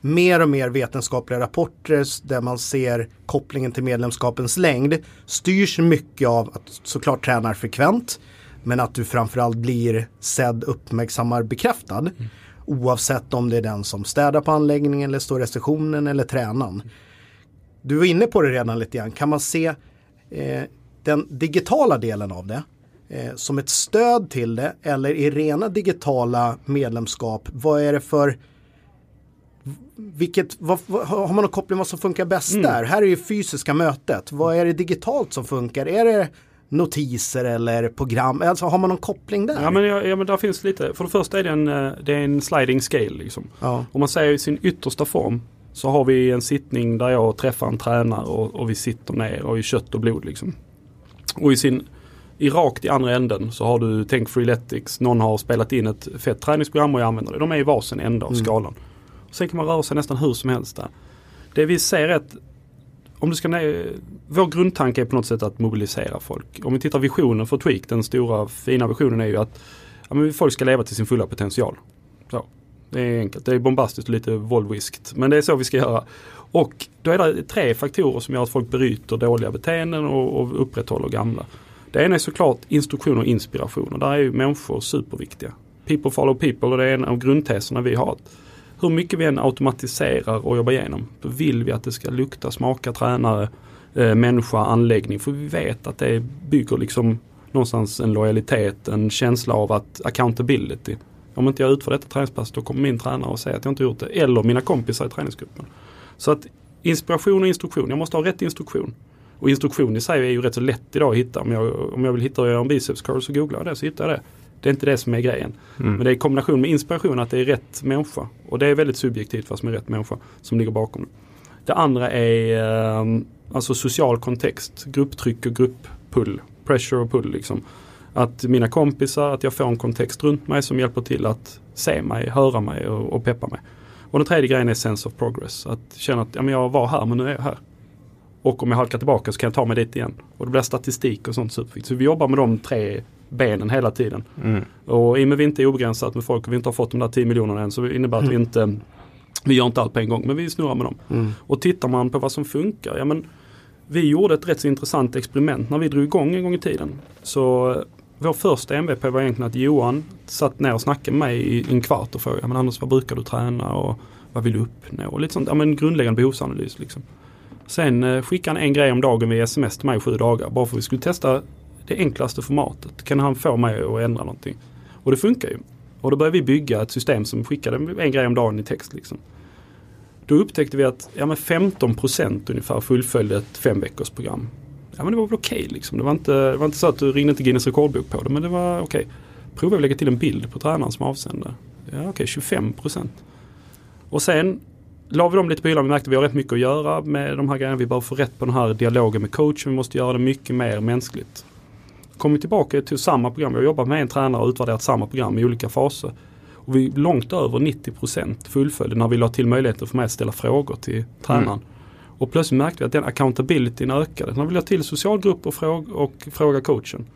mer och mer vetenskapliga rapporter där man ser kopplingen till medlemskapens längd styrs mycket av att såklart tränar frekvent men att du framförallt blir sedd, uppmärksammad, bekräftad. Mm. Oavsett om det är den som städar på anläggningen eller står i receptionen eller tränaren. Du var inne på det redan lite grann. Kan man se eh, den digitala delen av det eh, som ett stöd till det eller i rena digitala medlemskap? Vad är det för vilket, vad, vad, har man någon koppling vad som funkar bäst mm. där? Här är ju fysiska mötet. Vad är det digitalt som funkar? Är det notiser eller program? Alltså har man någon koppling där? Ja men, ja, ja, men där finns lite. För det första är det en, eh, det är en sliding scale. Liksom. Ja. Om man säger i sin yttersta form så har vi en sittning där jag träffar en tränare och, och vi sitter ner och i kött och blod. Liksom. Och i sin i rakt i andra änden så har du Tänk Freeletics. Någon har spelat in ett fett träningsprogram och jag använder det. De är i varsin ände av mm. skalan. Sen kan man röra sig nästan hur som helst där. Det vi ser är att om du ska vår grundtanke är på något sätt att mobilisera folk. Om vi tittar visionen för Tweak, den stora fina visionen är ju att ja, men folk ska leva till sin fulla potential. Så. Det är enkelt, det är bombastiskt och lite volviskt. Men det är så vi ska göra. Och då är det tre faktorer som gör att folk bryter dåliga beteenden och, och upprätthåller gamla. Det ena är såklart instruktion och inspiration och där är ju människor superviktiga. People follow people och det är en av grundteserna vi har hur mycket vi än automatiserar och jobbar igenom, då vill vi att det ska lukta, smaka, tränare, eh, människa, anläggning. För vi vet att det bygger liksom någonstans en lojalitet, en känsla av att accountability. Om inte jag utför detta träningspass då kommer min tränare att säga att jag inte gjort det. Eller mina kompisar i träningsgruppen. Så att inspiration och instruktion, jag måste ha rätt instruktion. Och instruktion i sig är ju rätt så lätt idag att hitta. Om jag, om jag vill hitta hur jag gör en biceps curl så googlar jag det så hittar jag det. Det är inte det som är grejen. Mm. Men det är kombination med inspiration att det är rätt människa. Och det är väldigt subjektivt vad som är rätt människa som ligger bakom det. Andra är eh, alltså social kontext, grupptryck och grupppull. Pressure och pull liksom. Att mina kompisar, att jag får en kontext runt mig som hjälper till att se mig, höra mig och, och peppa mig. Och den tredje grejen är sense of progress. Att känna att ja, men jag var här men nu är jag här. Och om jag halkar tillbaka så kan jag ta mig dit igen. Och det blir statistik och sånt superviktigt. Så vi jobbar med de tre benen hela tiden. Mm. Och i och med vi inte är obegränsat med folk och vi inte har fått de där 10 miljonerna än så innebär att mm. vi inte vi gör inte allt på en gång men vi snurrar med dem. Mm. Och tittar man på vad som funkar, ja men vi gjorde ett rätt så intressant experiment när vi drog igång en gång i tiden. Så vår första MVP var egentligen att Johan satt ner och snackade med mig i en kvart och frågade, men Anders vad brukar du träna och vad vill du uppnå? Och lite sånt, ja men grundläggande behovsanalys liksom. Sen eh, skickade han en grej om dagen via sms till mig i sju dagar bara för att vi skulle testa det enklaste formatet. Kan han få mig att ändra någonting? Och det funkar ju. Och då började vi bygga ett system som skickade en grej om dagen i text. Liksom. Då upptäckte vi att ja, men 15% ungefär fullföljde ett fem veckors program. Ja men det var väl okej okay, liksom. Det var, inte, det var inte så att du ringde till Guinness rekordbok på det men det var okej. Okay. Prova att lägga till en bild på tränaren som avsände. Ja okej, okay, 25% Och sen la vi dem lite på hyllan. Vi märkte att vi har rätt mycket att göra med de här grejerna. Vi behöver få rätt på den här dialogen med coachen. Vi måste göra det mycket mer mänskligt kom vi tillbaka till samma program. Vi har jobbat med en tränare och utvärderat samma program i olika faser. Och vi långt över 90% fullföljde när vi la till möjligheter för mig att ställa frågor till tränaren. Mm. Och plötsligt märkte vi att den accountabilityn ökade. När vi la till socialgrupp och, fråga, och fråga coachen.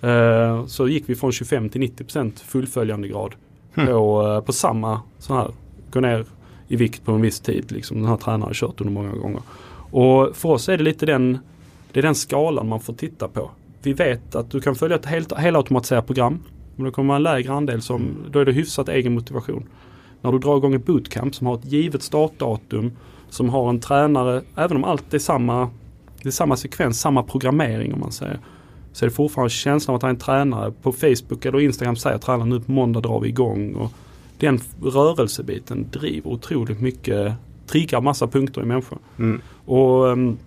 Eh, så gick vi från 25 till 90% fullföljande grad mm. på, eh, på samma så här, gå ner i vikt på en viss tid. Liksom, den här tränaren har kört under många gånger. Och för oss är det lite den, det är den skalan man får titta på. Vi vet att du kan följa ett helt, helautomatiserat program. Men det kommer vara en lägre andel som, då är det hyfsat egen motivation. När du drar igång ett bootcamp som har ett givet startdatum, som har en tränare, även om allt är samma, det är samma sekvens, samma programmering om man säger. Så är det fortfarande känslan av att ha en tränare på Facebook eller Instagram säger tränaren nu på måndag drar vi igång. Och den rörelsebiten driver otroligt mycket, triggar massa punkter i människor. Mm. Och um,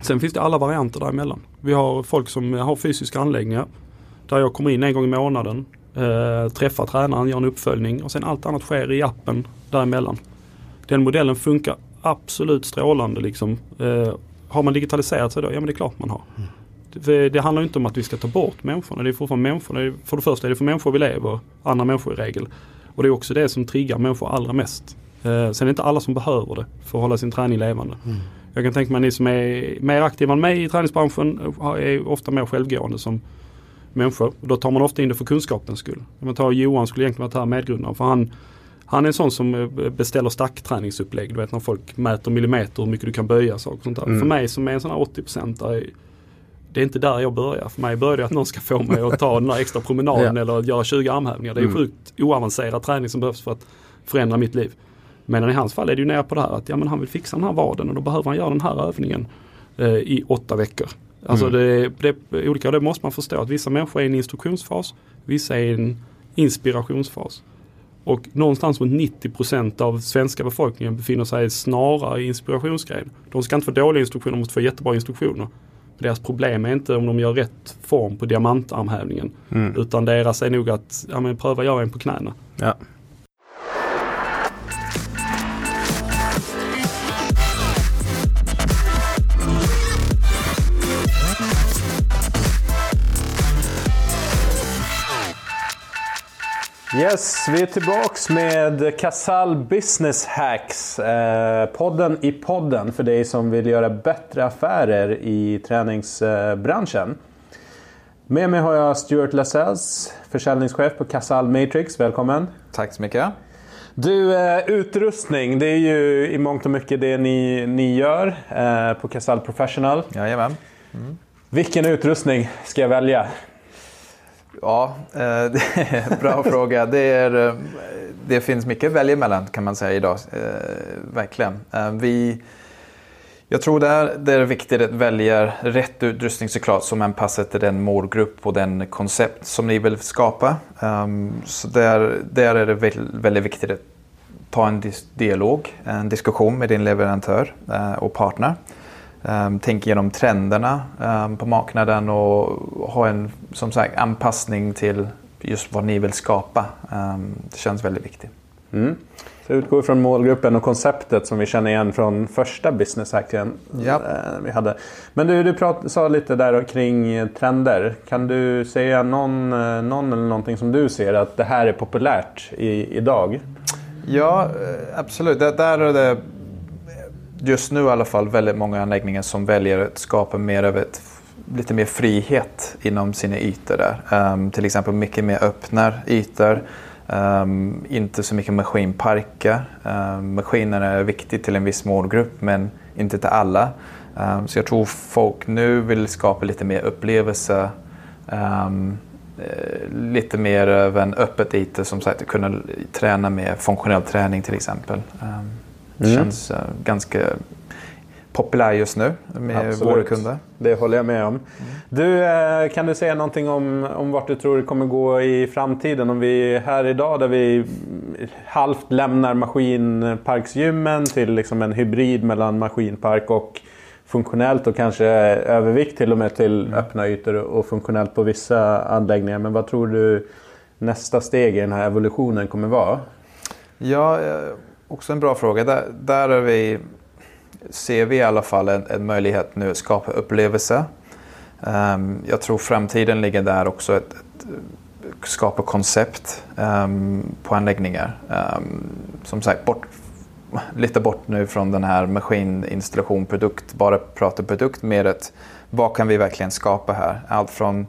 Sen finns det alla varianter däremellan. Vi har folk som har fysiska anläggningar. Där jag kommer in en gång i månaden, eh, träffar tränaren, gör en uppföljning och sen allt annat sker i appen däremellan. Den modellen funkar absolut strålande liksom. Eh, har man digitaliserat sig då? Ja men det är klart man har. Mm. Det, det handlar inte om att vi ska ta bort människorna. Det är fortfarande människorna. För det första är det för människor vi lever, andra människor i regel. Och det är också det som triggar människor allra mest. Eh, sen är det inte alla som behöver det för att hålla sin träning levande. Mm. Jag kan tänka mig att ni som är mer aktiva än mig i träningsbranschen är ofta mer självgående som människor. Då tar man ofta in det för kunskapens skull. Om man tar Johan skulle egentligen varit här medgrundare för han han är en sån som eh, beställer stackträningsupplägg. Du vet när folk mäter millimeter hur mycket du kan böja saker och sånt där. Mm. För mig som är en sån här 80% det är inte där jag börjar. För mig börjar det att någon ska få mig att ta den där extra promenaden [LAUGHS] Ja. eller göra 20 armhävningar. Det är Mm. sjukt oavancerad träning som behövs för att förändra mitt liv. Men i hans fall är det ju nere på det här att ja, men han vill fixa den här vaden och då behöver han göra den här övningen eh, i åtta veckor. Alltså Mm. det, det är olika, det måste man förstå att vissa människor är i en instruktionsfas, vissa är i en inspirationsfas. Och någonstans runt 90% av svenska befolkningen befinner sig snarare i inspirationsgrejen. De ska inte få dåliga instruktioner, de måste få jättebra instruktioner. Deras problem är inte om de gör rätt form på diamantarmhävningen. Mm. Utan deras är nog att ja, men pröva göra en på knäna. Ja. Yes, vi är tillbaks med Casall Business Hacks. Eh, podden i podden för dig som vill göra bättre affärer i träningsbranschen. Med mig har jag Stuart Lascelles, försäljningschef på Casall Matrix. Välkommen! Tack så mycket. Du, eh, utrustning, det är ju i mångt och mycket det ni, ni gör eh, på Casall Professional. Jajamän. Vilken utrustning ska jag välja? Ja, eh, [LAUGHS] bra fråga. Det, är, eh, det finns mycket att välja mellan kan man säga idag. Eh, verkligen. Eh, vi, jag tror det är, det är viktigt att välja rätt utrustning såklart som anpassar till den målgrupp och den koncept som ni vill skapa. Ehm, så där, där är det väldigt, viktigt att ta en dialog, en diskussion med din leverantör eh, och partner. Um, tänk igenom trenderna um, på marknaden och ha en som sagt anpassning till just vad ni vill skapa. Um, det känns väldigt viktigt. Mm. Så utgår från målgruppen och konceptet som vi känner igen från första business hacken Ja. eh, vi hade. Men du, du prat, sa lite där kring trender. Kan du säga någon, eh, någon eller någonting som du ser att det här är populärt i, idag? Ja, eh, absolut. Där, där är det just nu i alla fall väldigt många anläggningar som väljer att skapa mer av ett lite mer frihet inom sina ytor där. Um, till exempel mycket mer öppna ytor. Um, inte så mycket maskinparker. Ehm, um, maskinerna är viktigt till en viss målgrupp men inte till alla. Um, så jag tror folk nu vill skapa lite mer upplevelse. Eh, lite mer av en öppet yta som sagt kunna träna med funktionell träning till exempel. Mm. känns eh, ganska populär just nu med Absolut. våra kunder. Det håller jag med om. Du, eh, kan du säga någonting om, om vart du tror det kommer gå i framtiden? Om vi är här idag där vi halvt lämnar maskinparksgymmen till liksom en hybrid mellan maskinpark och funktionellt och kanske övervikt till och med till öppna ytor och funktionellt på vissa anläggningar. Men vad tror du nästa steg i den här evolutionen kommer vara? Ja, eh, också en bra fråga. Där, där är vi, ser vi i alla fall en, en möjlighet nu att skapa upplevelse. Um, jag tror framtiden ligger där också att, ett, skapa koncept um, på anläggningar. Um, som sagt, bort, lite bort nu från den här maskininstallation, produkt, bara prata produkt mer ett vad kan vi verkligen skapa här? Allt från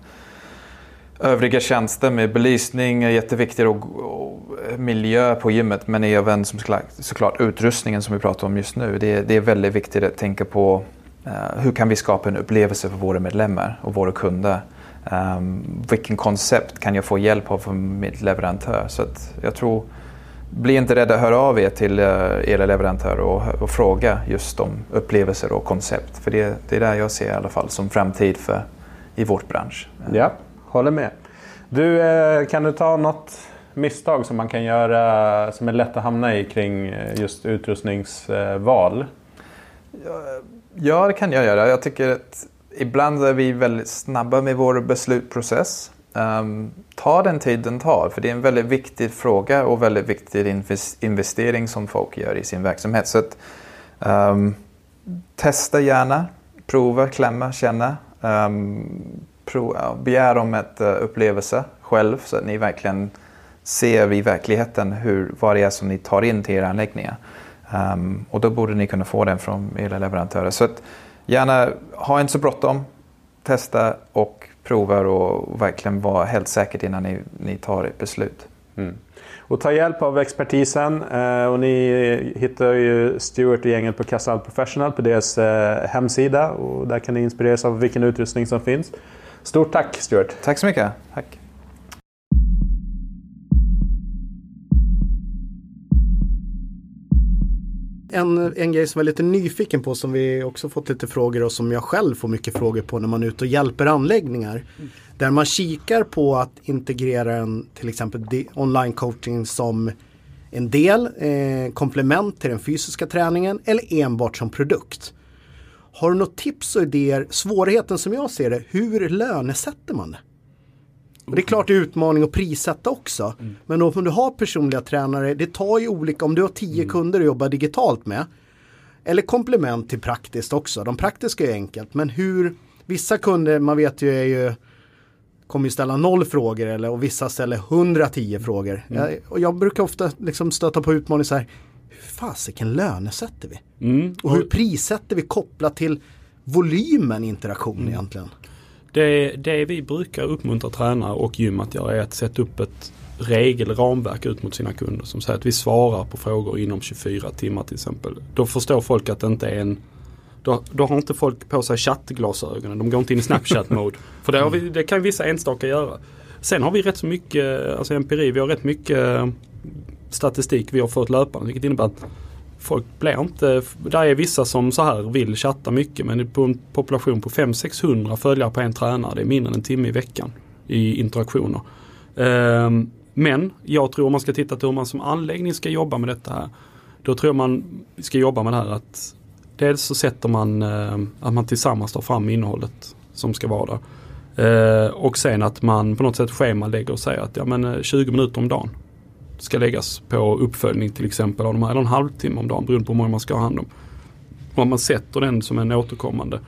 övriga tjänster med belysning är jätteviktigt och, och miljö på gymmet men även som såklart, såklart utrustningen som vi pratar om just nu. Det, det är väldigt viktigt att tänka på uh, hur kan vi skapa en upplevelse för våra medlemmar och våra kunder. Um, vilken koncept kan jag få hjälp av från min leverantör? Så att jag tror, bli inte rädda att höra av er till uh, era leverantörer och, och, fråga just om upplevelser och koncept. För det, det är där jag ser i alla fall som framtid för, i vårt bransch. Ja, håller med. Du, eh, kan du ta något misstag som man kan göra som är lätt att hamna i kring eh, just utrustningsval? Ja, det kan jag göra. Jag tycker att ibland är vi väldigt snabba med vår beslutsprocess. Um, ta den tid den tar, för det är en väldigt viktig fråga och väldigt viktig investering som folk gör i sin verksamhet. Så att, um, testa gärna, prova, klämma, känna. Um, begär om ett eh, upplevelse själv så att ni verkligen ser i verkligheten hur, vad det är som ni tar in till era anläggningar. Um, och då borde ni kunna få den från era leverantörer. Så att, gärna ha inte så bråttom. Testa och prova och verkligen vara helt säkert innan ni, ni tar ett beslut. Mm. Och ta hjälp av expertisen. Eh, och ni hittar ju Stuart och gänget på Casal Professional på deras eh, hemsida. Och där kan ni inspireras av vilken utrustning som finns. Stort tack Stuart! Tack så mycket! Tack. En, en grej som jag är lite nyfiken på som vi också fått lite frågor och som jag själv får mycket frågor på när man är ute och hjälper anläggningar. Mm. Där man kikar på att integrera en till exempel online coaching som en del, eh, komplement till den fysiska träningen eller enbart som produkt. Har du något tips och idéer, svårigheten som jag ser det, hur lönesätter man det? Och det är klart det är utmaning att prissätta också. Mm. Men om du har personliga tränare, det tar ju olika, om du har tio mm. kunder att jobba digitalt med. Eller komplement till praktiskt också. De praktiska är enkelt, men hur, vissa kunder, man vet ju är ju kommer ju ställa noll frågor eller, och vissa ställer 110 frågor. Mm. Jag, och jag brukar ofta liksom stöta på utmaningar så här, fasiken lönesätter vi? Mm. Och hur prissätter vi kopplat till volymen interaktion mm. egentligen? Det, det vi brukar uppmuntra tränare och gym att göra är att sätta upp ett regelramverk ut mot sina kunder som säger att vi svarar på frågor inom 24 timmar till exempel. Då förstår folk att det inte är en då, då har inte folk på sig chattglasögonen. De går inte in i Snapchat-mode. [LAUGHS] För det, vi, det kan vissa enstaka göra. Sen har vi rätt så mycket, alltså empiri, vi har rätt mycket statistik vi har fått löpande. Vilket innebär att folk blir inte, där är vissa som så här vill chatta mycket men på en population på 500-600 följare på en tränare, det är mindre än en timme i veckan i interaktioner. Ehm, men jag tror om man ska titta på hur man som anläggning ska jobba med detta här. Då tror jag man ska jobba med det här att dels så sätter man eh, att man tillsammans tar fram innehållet som ska vara där. Ehm, och sen att man på något sätt schemalägger och säger att ja men eh, 20 minuter om dagen ska läggas på uppföljning till exempel av de här, eller en halvtimme om dagen beroende på hur många man ska ha hand om. Och man sätter den som en återkommande.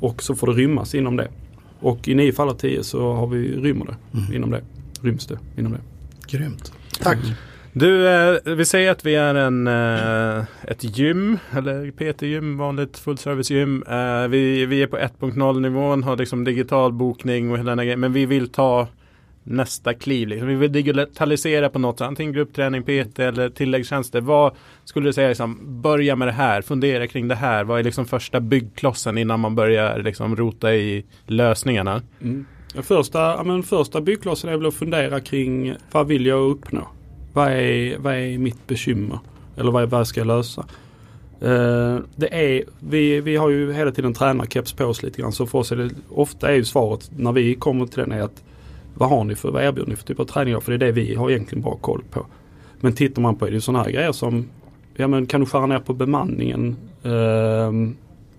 Och så får det rymmas inom det. Och i nio fall av tio så har vi, rymmer det mm. inom det. Ryms det inom det. Grymt. Tack. Mm. Du, eh, vi säger att vi är en, eh, ett gym, eller PT-gym, vanligt fullservice-gym. Eh, vi, vi är på 1.0 nivån, har liksom digital bokning och hela den grejen. Men vi vill ta nästa kliv? Liksom? Vi vill digitalisera på något, antingen gruppträning, PT eller tilläggstjänster. Vad skulle du säga, liksom, börja med det här, fundera kring det här. Vad är liksom första byggklossen innan man börjar liksom rota i lösningarna? Mm. Första, ja, men första byggklossen är väl att fundera kring vad vill jag uppnå? Vad är, vad är mitt bekymmer? Eller vad, vad ska jag lösa? Uh, det är, vi, vi har ju hela tiden tränarkeps på oss lite grann så för oss är det ofta är ju svaret när vi kommer till den är att vad har ni för, vad erbjuder ni för typ av träning? För det är det vi har egentligen bra koll på. Men tittar man på det, det är sådana här grejer som, ja men kan du skära ner på bemanningen? Eh,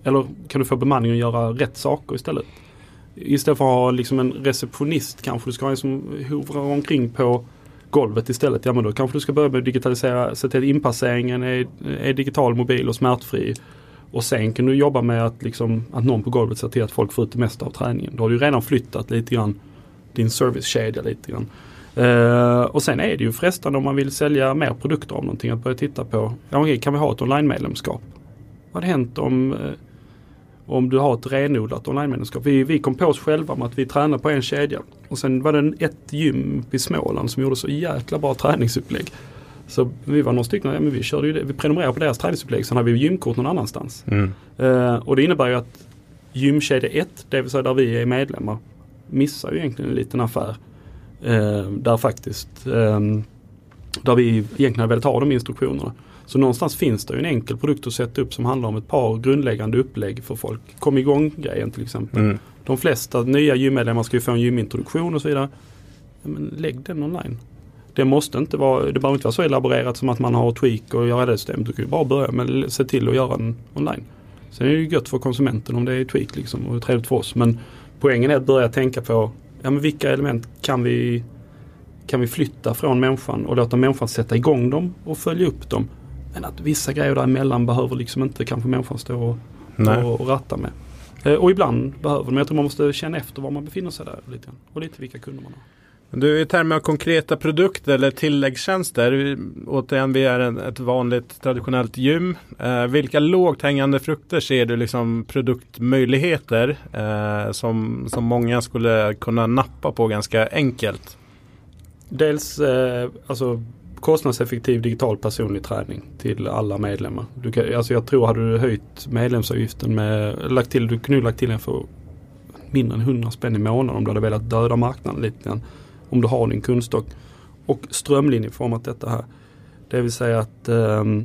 eller kan du få bemanningen att göra rätt saker istället? Istället för att ha liksom en receptionist kanske du ska ha en som hovrar omkring på golvet istället. Ja men då kanske du ska börja med att digitalisera, se till att inpasseringen är, är digital, mobil och smärtfri. Och sen kan du jobba med att, liksom, att någon på golvet ser till att folk får ut det mesta av träningen. Då har du redan flyttat lite grann din servicekedja lite grann. Uh, och sen är det ju frestande om man vill sälja mer produkter av någonting att börja titta på, ja, okay, kan vi ha ett online-medlemskap? Vad hade hänt om, uh, Om du har ett renodlat online-medlemskap. Vi, vi kom på oss själva med att vi tränade på en kedja. Och sen var det ett gym i Småland som gjorde så jäkla bra träningsupplägg. Så vi var några stycken, ja, men vi, körde det, vi prenumererade på deras träningsupplägg. Sen hade vi gymkort någon annanstans. Mm. Eh, och det innebär ju att gymkedja 1, det vill säga där vi är medlemmar, missar ju egentligen en liten affär. Eh, där faktiskt, eh, där vi egentligen hade velat ha de instruktionerna. Så någonstans finns det ju en enkel produkt att sätta upp som handlar om ett par grundläggande upplägg för folk. Kom igång grejen till exempel. Mm. De flesta nya gymmedlemmar ska ju få en gymintroduktion och så vidare. Men lägg den online. Det måste inte vara, det behöver inte vara så elaborerat som att man har tweak och göra det systemet. Du kan ju bara börja med att se till att göra den online. Sen är det ju gött för konsumenten om det är tweak liksom och trevligt för oss. Men poängen är att börja tänka på ja, men vilka element kan vi, kan vi flytta från människan och låta människan sätta igång dem och följa upp dem. Men att vissa grejer däremellan behöver liksom inte kanske människan stå och, och, och ratta med. Eh, Och ibland behöver men jag tror man måste känna efter var man befinner sig där lite grann. Och lite vilka kunder man har. Du, i termer av konkreta produkter eller tilläggstjänster, återigen vi är en, ett vanligt traditionellt gym. Eh, vilka lågt hängande frukter ser du liksom produktmöjligheter eh, som, som många skulle kunna nappa på ganska enkelt? Dels eh, alltså kostnadseffektiv digital personlig träning till alla medlemmar. Du kan, alltså jag tror hade du höjt medlemsavgiften med, lagt till, du kunde lagt till en för mindre än 100 spänn i månaden om du hade velat döda marknaden lite grann. Om du har din kundstock. Och strömlinjeformat detta här. Det vill säga att ehm,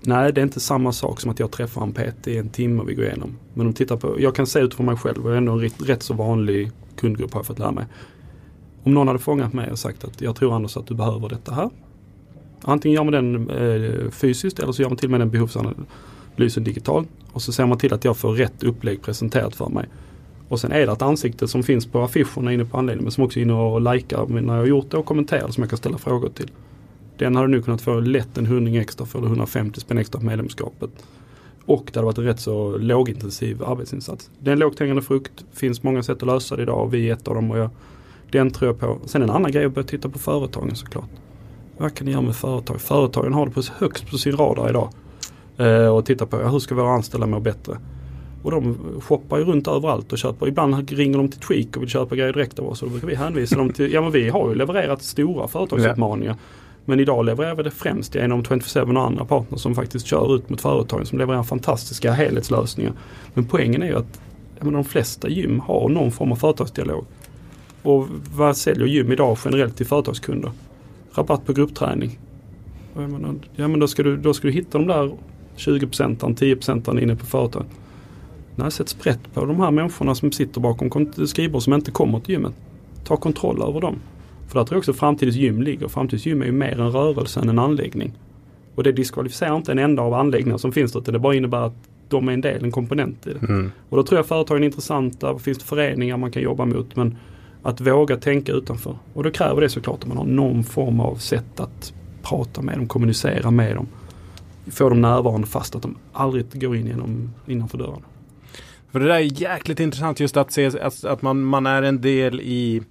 Nej, det är inte samma sak som att jag träffar en PT i en timme och vi går igenom. Men om tittar på, jag kan se utifrån mig själv och jag är ändå en rätt, rätt så vanlig kundgrupp har jag fått lära mig. Om någon hade fångat mig och sagt att jag tror Anders att du behöver detta här. Antingen gör man den eh, fysiskt eller så gör man till och med den behovsanalysen digitalt. Och så ser man till att jag får rätt upplägg presenterat för mig. Och sen är det ett ansikte som finns på affischerna inne på anläggningen men som också är inne och likar när jag har gjort det och kommenterar som jag kan ställa frågor till. Den hade nu kunnat få lätt en hundring extra för 150 spänn extra på medlemskapet. Och det hade varit en rätt så lågintensiv arbetsinsats. Det är en lågt hängande frukt. finns många sätt att lösa det idag och vi är ett av dem. Och jag, den tror jag på. Sen en annan grej är att börja titta på företagen såklart. Vad kan ni göra med företag? Företagen har det på, högst på sin radar idag. Eh, och titta på ja, hur ska våra anställda må bättre? Och de shoppar ju runt överallt och köper. Ibland ringer de till Tweak och vill köpa grejer direkt av oss. Och då brukar vi hänvisa dem till, ja men vi har ju levererat stora företagsutmaningar. Men idag levererar vi det främst genom 24-7 och andra partners som faktiskt kör ut mot företagen som levererar fantastiska helhetslösningar. Men poängen är ju att ja, men de flesta gym har någon form av företagsdialog. Och vad säljer gym idag generellt till företagskunder? Rabatt på gruppträning. Menar, Ja men då ska du, då ska du hitta de där 20 procenten, 10 procenten inne på företaget. Nej, sätt sprätt på de här människorna som sitter bakom skrivbord som inte kommer till gymmet. Ta kontroll över dem. För där tror jag också framtidens gym ligger. Framtidens gym är ju mer en rörelse än en anläggning. Och det diskvalificerar inte en enda av anläggningarna som finns där. utan Det bara innebär att de är en del, en komponent i det. Mm. Och då tror jag företagen är intressanta. Det finns föreningar man kan jobba mot. Men att våga tänka utanför. Och då kräver det såklart att man har någon form av sätt att prata med dem, kommunicera med dem. Få dem närvarande fast att de aldrig går in genom, innanför dörren. För det där är jäkligt intressant just att se att, att man, man är en del i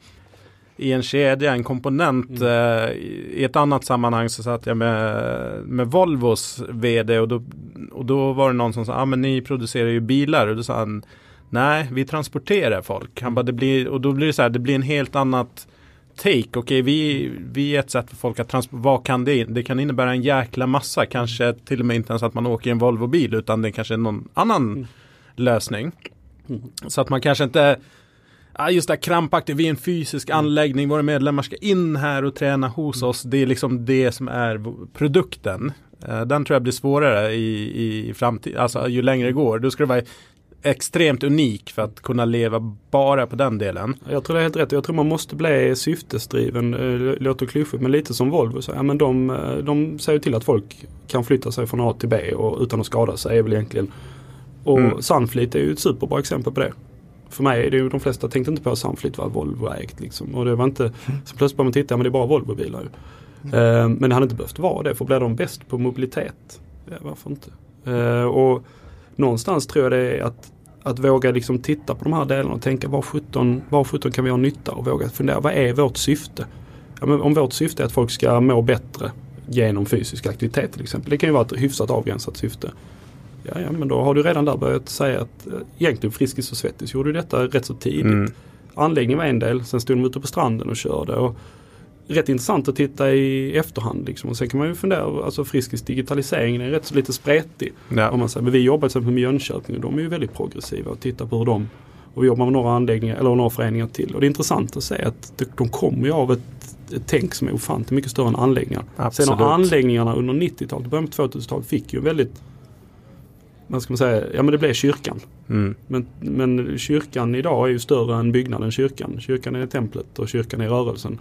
i en kedja, en komponent. Mm. Eh, I ett annat sammanhang så satt jag med, med Volvos vd och då, och då var det någon som sa, ja ah, men ni producerar ju bilar och då sa han Nej, vi transporterar folk. Han bara, det blir, och då blir det så här, det blir en helt annat take. Okej, vi, vi är ett sätt för folk att transportera. Vad kan det? Det kan innebära en jäkla massa. Kanske till och med inte ens att man åker i en Volvo-bil utan det kanske är någon annan Mm. Lösning. Mm. Så att man kanske inte Ja, just det här krampaktigt, vi är en fysisk Mm. anläggning, våra medlemmar ska in här och träna hos oss. Det är liksom det som är produkten. Eh, Den tror jag blir svårare i, i framtiden, alltså ju längre det går. Då ska det vara extremt unik för att kunna leva bara på den delen. Jag tror det är helt rätt. Jag tror man måste bli syftesdriven. Eh, Låter klyschigt men lite som Volvo. Så, ja, men de, eh, de säger till att folk kan flytta sig från A till B och, utan att skada sig är väl egentligen. Och Mm. Sunfleet är ju ett superbra exempel på det. För mig är det ju de flesta tänkte inte på att Sunfleet var Volvo-ägt liksom. Och det var inte, så plötsligt började man titta, men det är bara Volvo-bilar ju. Eh, men det hade inte behövt vara det för blir de bäst på mobilitet? Ja, varför inte? Eh, och någonstans tror jag det är att att våga liksom titta på de här delarna och tänka var 17, var 17 kan vi ha nytta och våga fundera vad är vårt syfte? Ja, om vårt syfte är att folk ska må bättre genom fysisk aktivitet till exempel. Det kan ju vara ett hyfsat avgränsat syfte. Ja, ja, men då har du redan där börjat säga att eh, egentligen Friskis och Svettis gjorde detta rätt så tidigt. Mm. Anläggningen var en del, sen stod de ute på stranden och körde. Och rätt intressant att titta i efterhand. Liksom. Och sen kan man ju fundera, alltså Friskis digitalisering är rätt så lite spretig. Ja. Om man säger. Men vi jobbar till exempel med Jönköping och de är ju väldigt progressiva och tittar på hur de och vi jobbar med några anläggningar eller några föreningar till. Och det är intressant att se att de kommer ju av ett, ett tänk som är ofantligt mycket större än anläggningar. Absolut. Sen har anläggningarna under 90-talet, början på 2000-talet fick ju väldigt vad ska man säga, ja men det blev kyrkan. Mm. Men, men kyrkan idag är ju större än byggnaden kyrkan. Kyrkan är templet och kyrkan är rörelsen.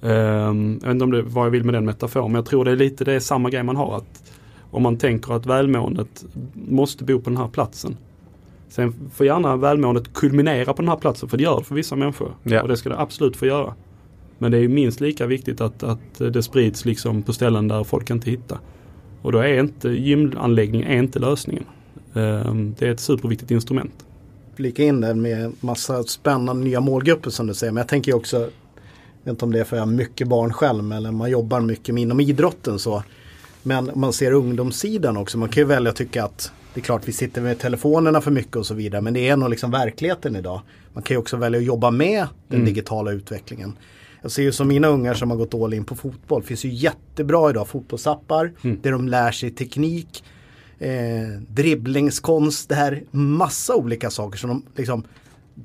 Um, jag vet inte om det vad jag vill med den metaforen men jag tror det är lite det är samma grej man har. att Om man tänker att välmåendet måste bo på den här platsen. Sen får gärna välmåendet kulminera på den här platsen för det gör det för vissa människor. Ja. Och det ska det absolut få göra. Men det är minst lika viktigt att, att det sprids liksom på ställen där folk inte hittar. Och då är inte gymanläggning är inte lösningen. Um, det är ett superviktigt instrument. flika in där med massa spännande nya målgrupper som du säger. Men jag tänker också, jag vet inte om det är för att jag har mycket barn själv eller man jobbar mycket inom idrotten så. Men man ser ungdomssidan också. Man kan ju välja att tycka att det är klart vi sitter med telefonerna för mycket och så vidare. Men det är nog liksom verkligheten idag. Man kan ju också välja att jobba med den Mm. digitala utvecklingen. Jag ser ju som mina ungar som har gått all in på fotboll. Det finns ju jättebra idag fotbollsappar. Mm. Där de lär sig teknik. Eh, dribblingskonst. Det här massa olika saker som de liksom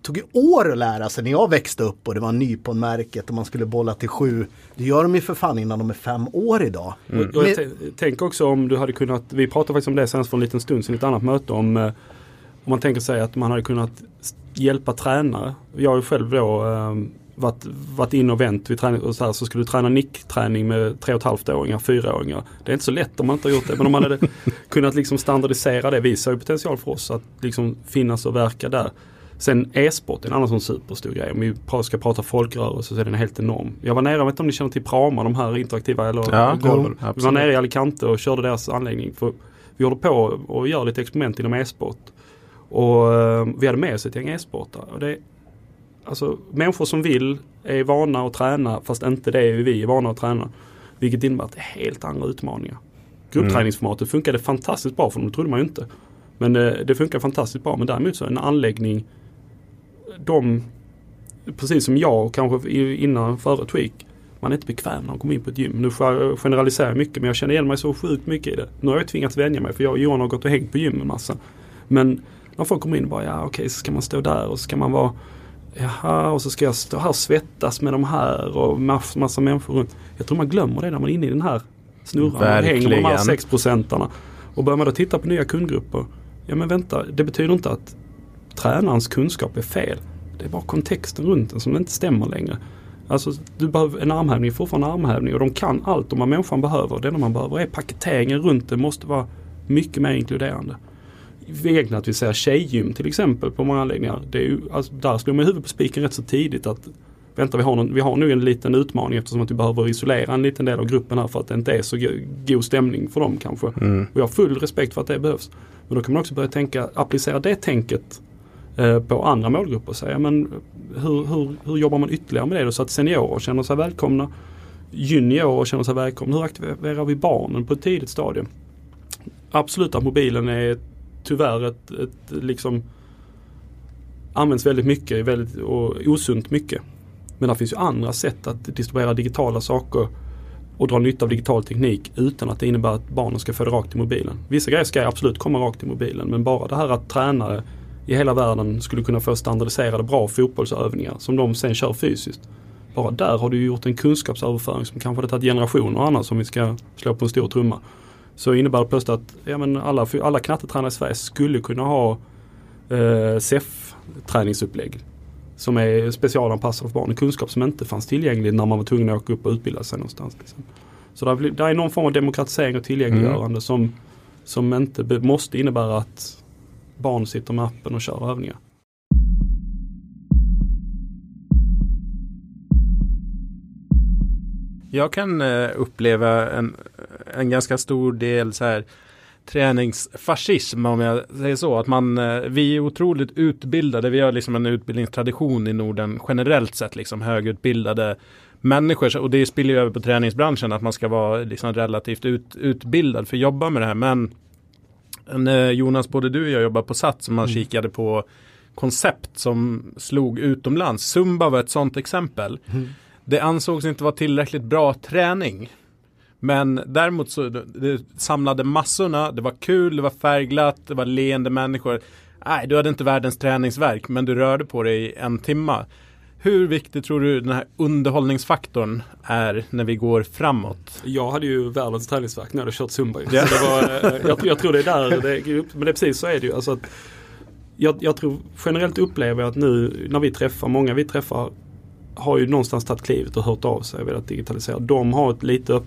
tog ju år att lära sig när jag växte upp och det var nyponmärket och man skulle bolla till sju. Det gör de ju för fan innan de är fem år idag. Och Men- tänk också om du hade kunnat, vi pratade faktiskt om det senast för en liten stund sedan i ett annat möte om, eh, om man tänker sig att man hade kunnat hjälpa tränare. Jag har ju själv då eh, varit, varit in och vänt vid träning och så, här, så skulle du träna nickträning med tre och ett halvt åringar, fyraåringar. Det är inte så lätt om man inte har gjort det men om man hade [LAUGHS] kunnat liksom standardisera det visar ju potential för oss att liksom finnas och verka där. Sen e-sport är en annan sån superstor grej. Om vi ska prata folkrörelse så är den helt enorm. Jag var nere, jag vet inte om ni känner till Prama, de här interaktiva eller Ja, golven. Vi var nere i Alicante och körde deras anläggning. För vi håller på och gör lite experiment inom e-sport. Och eh, vi hade med oss ett gäng e-sportare. Och det är, alltså, människor som vill är vana att träna fast inte det är vi är vana att träna. Vilket innebär att det är helt andra utmaningar. Gruppträningsformatet funkade fantastiskt bra för dem, det trodde man ju inte. Men eh, det funkar fantastiskt bra. Men däremot så en anläggning, de, precis som jag kanske innan före Tweak, man är inte bekväm när man kommer in på ett gym. Nu får jag generalisera mycket men jag känner igen mig så sjukt mycket i det. Nu har jag tvingats vänja mig för jag och Johan har gått och hängt på gym en massa. Men när folk kommer in och bara, ja okej så ska man stå där och så ska man vara Jaha, och så ska jag stå här och svettas med de här och mass, massa människor runt. Jag tror man glömmer det när man är inne i den här snurran. Man hänger med de här Verkligen. 6 procentarna. Och börjar man då titta på nya kundgrupper. Ja men vänta, det betyder inte att tränarens kunskap är fel. Det är bara kontexten runt den som inte stämmer längre. Alltså du behöver, en armhävning fortfarande en armhävning och de kan allt om vad människan behöver. Det enda man behöver är paketeringen runt det måste vara mycket mer inkluderande. Att vi säger tjejgym till exempel på många anläggningar. Det är ju, alltså, där slår man huvudet på spiken rätt så tidigt att Vänta vi har, någon, vi har nu en liten utmaning eftersom att vi behöver isolera en liten del av gruppen här för att det inte är så go- god stämning för dem kanske. Mm. Och jag har full respekt för att det behövs. Men då kan man också börja tänka, applicera det tänket eh, på andra målgrupper. Säga, men hur, hur, hur jobbar man ytterligare med det då så att seniorer känner sig välkomna? Juniorer känner sig välkomna. Hur aktiverar vi barnen på ett tidigt stadium? Absolut att mobilen är tyvärr ett, ett liksom används väldigt mycket väldigt, och osunt mycket. Men det finns ju andra sätt att distribuera digitala saker och dra nytta av digital teknik utan att det innebär att barnen ska få det rakt i mobilen. Vissa grejer ska absolut komma rakt i mobilen men bara det här att tränare i hela världen skulle kunna få standardiserade bra fotbollsövningar som de sen kör fysiskt. Bara där har du ju gjort en kunskapsöverföring som kanske hade tagit generationer annars om vi ska slå på en stor trumma. Så innebär det plötsligt att ja, men alla, alla knattetränare i Sverige skulle kunna ha eh, SEF-träningsupplägg som är specialanpassade för barn. Kunskap som inte fanns tillgänglig när man var tvungen att åka upp och utbilda sig någonstans. Liksom. Så där, där är någon form av demokratisering och tillgängliggörande som, som inte be, måste innebära att barn sitter med appen och kör övningar. Jag kan eh, uppleva en, en ganska stor del så här träningsfascism om jag säger så. Att man, eh, vi är otroligt utbildade. Vi har liksom en utbildningstradition i Norden generellt sett. Liksom högutbildade människor. Och det spiller ju över på träningsbranschen. Att man ska vara liksom relativt ut, utbildad för att jobba med det här. Men när Jonas, både du och jag jobbar på Sats, man Mm. kikade på koncept som slog utomlands. Zumba var ett sånt exempel. Mm. Det ansågs inte vara tillräckligt bra träning. Men däremot så det, samlade massorna, det var kul, det var färgglatt, det var leende människor. Nej, du hade inte världens träningsverk, men du rörde på dig i en timma. Hur viktig tror du den här underhållningsfaktorn är när vi går framåt? Jag hade ju världens träningsvärk när jag hade kört zumba. Ja. Så det var, eh, jag, jag tror det är där det är. Men det är precis så är det ju. Alltså att jag, jag tror generellt upplever jag att nu när vi träffar, många vi träffar har ju någonstans tagit klivet och hört av sig och velat digitalisera. De har ett lite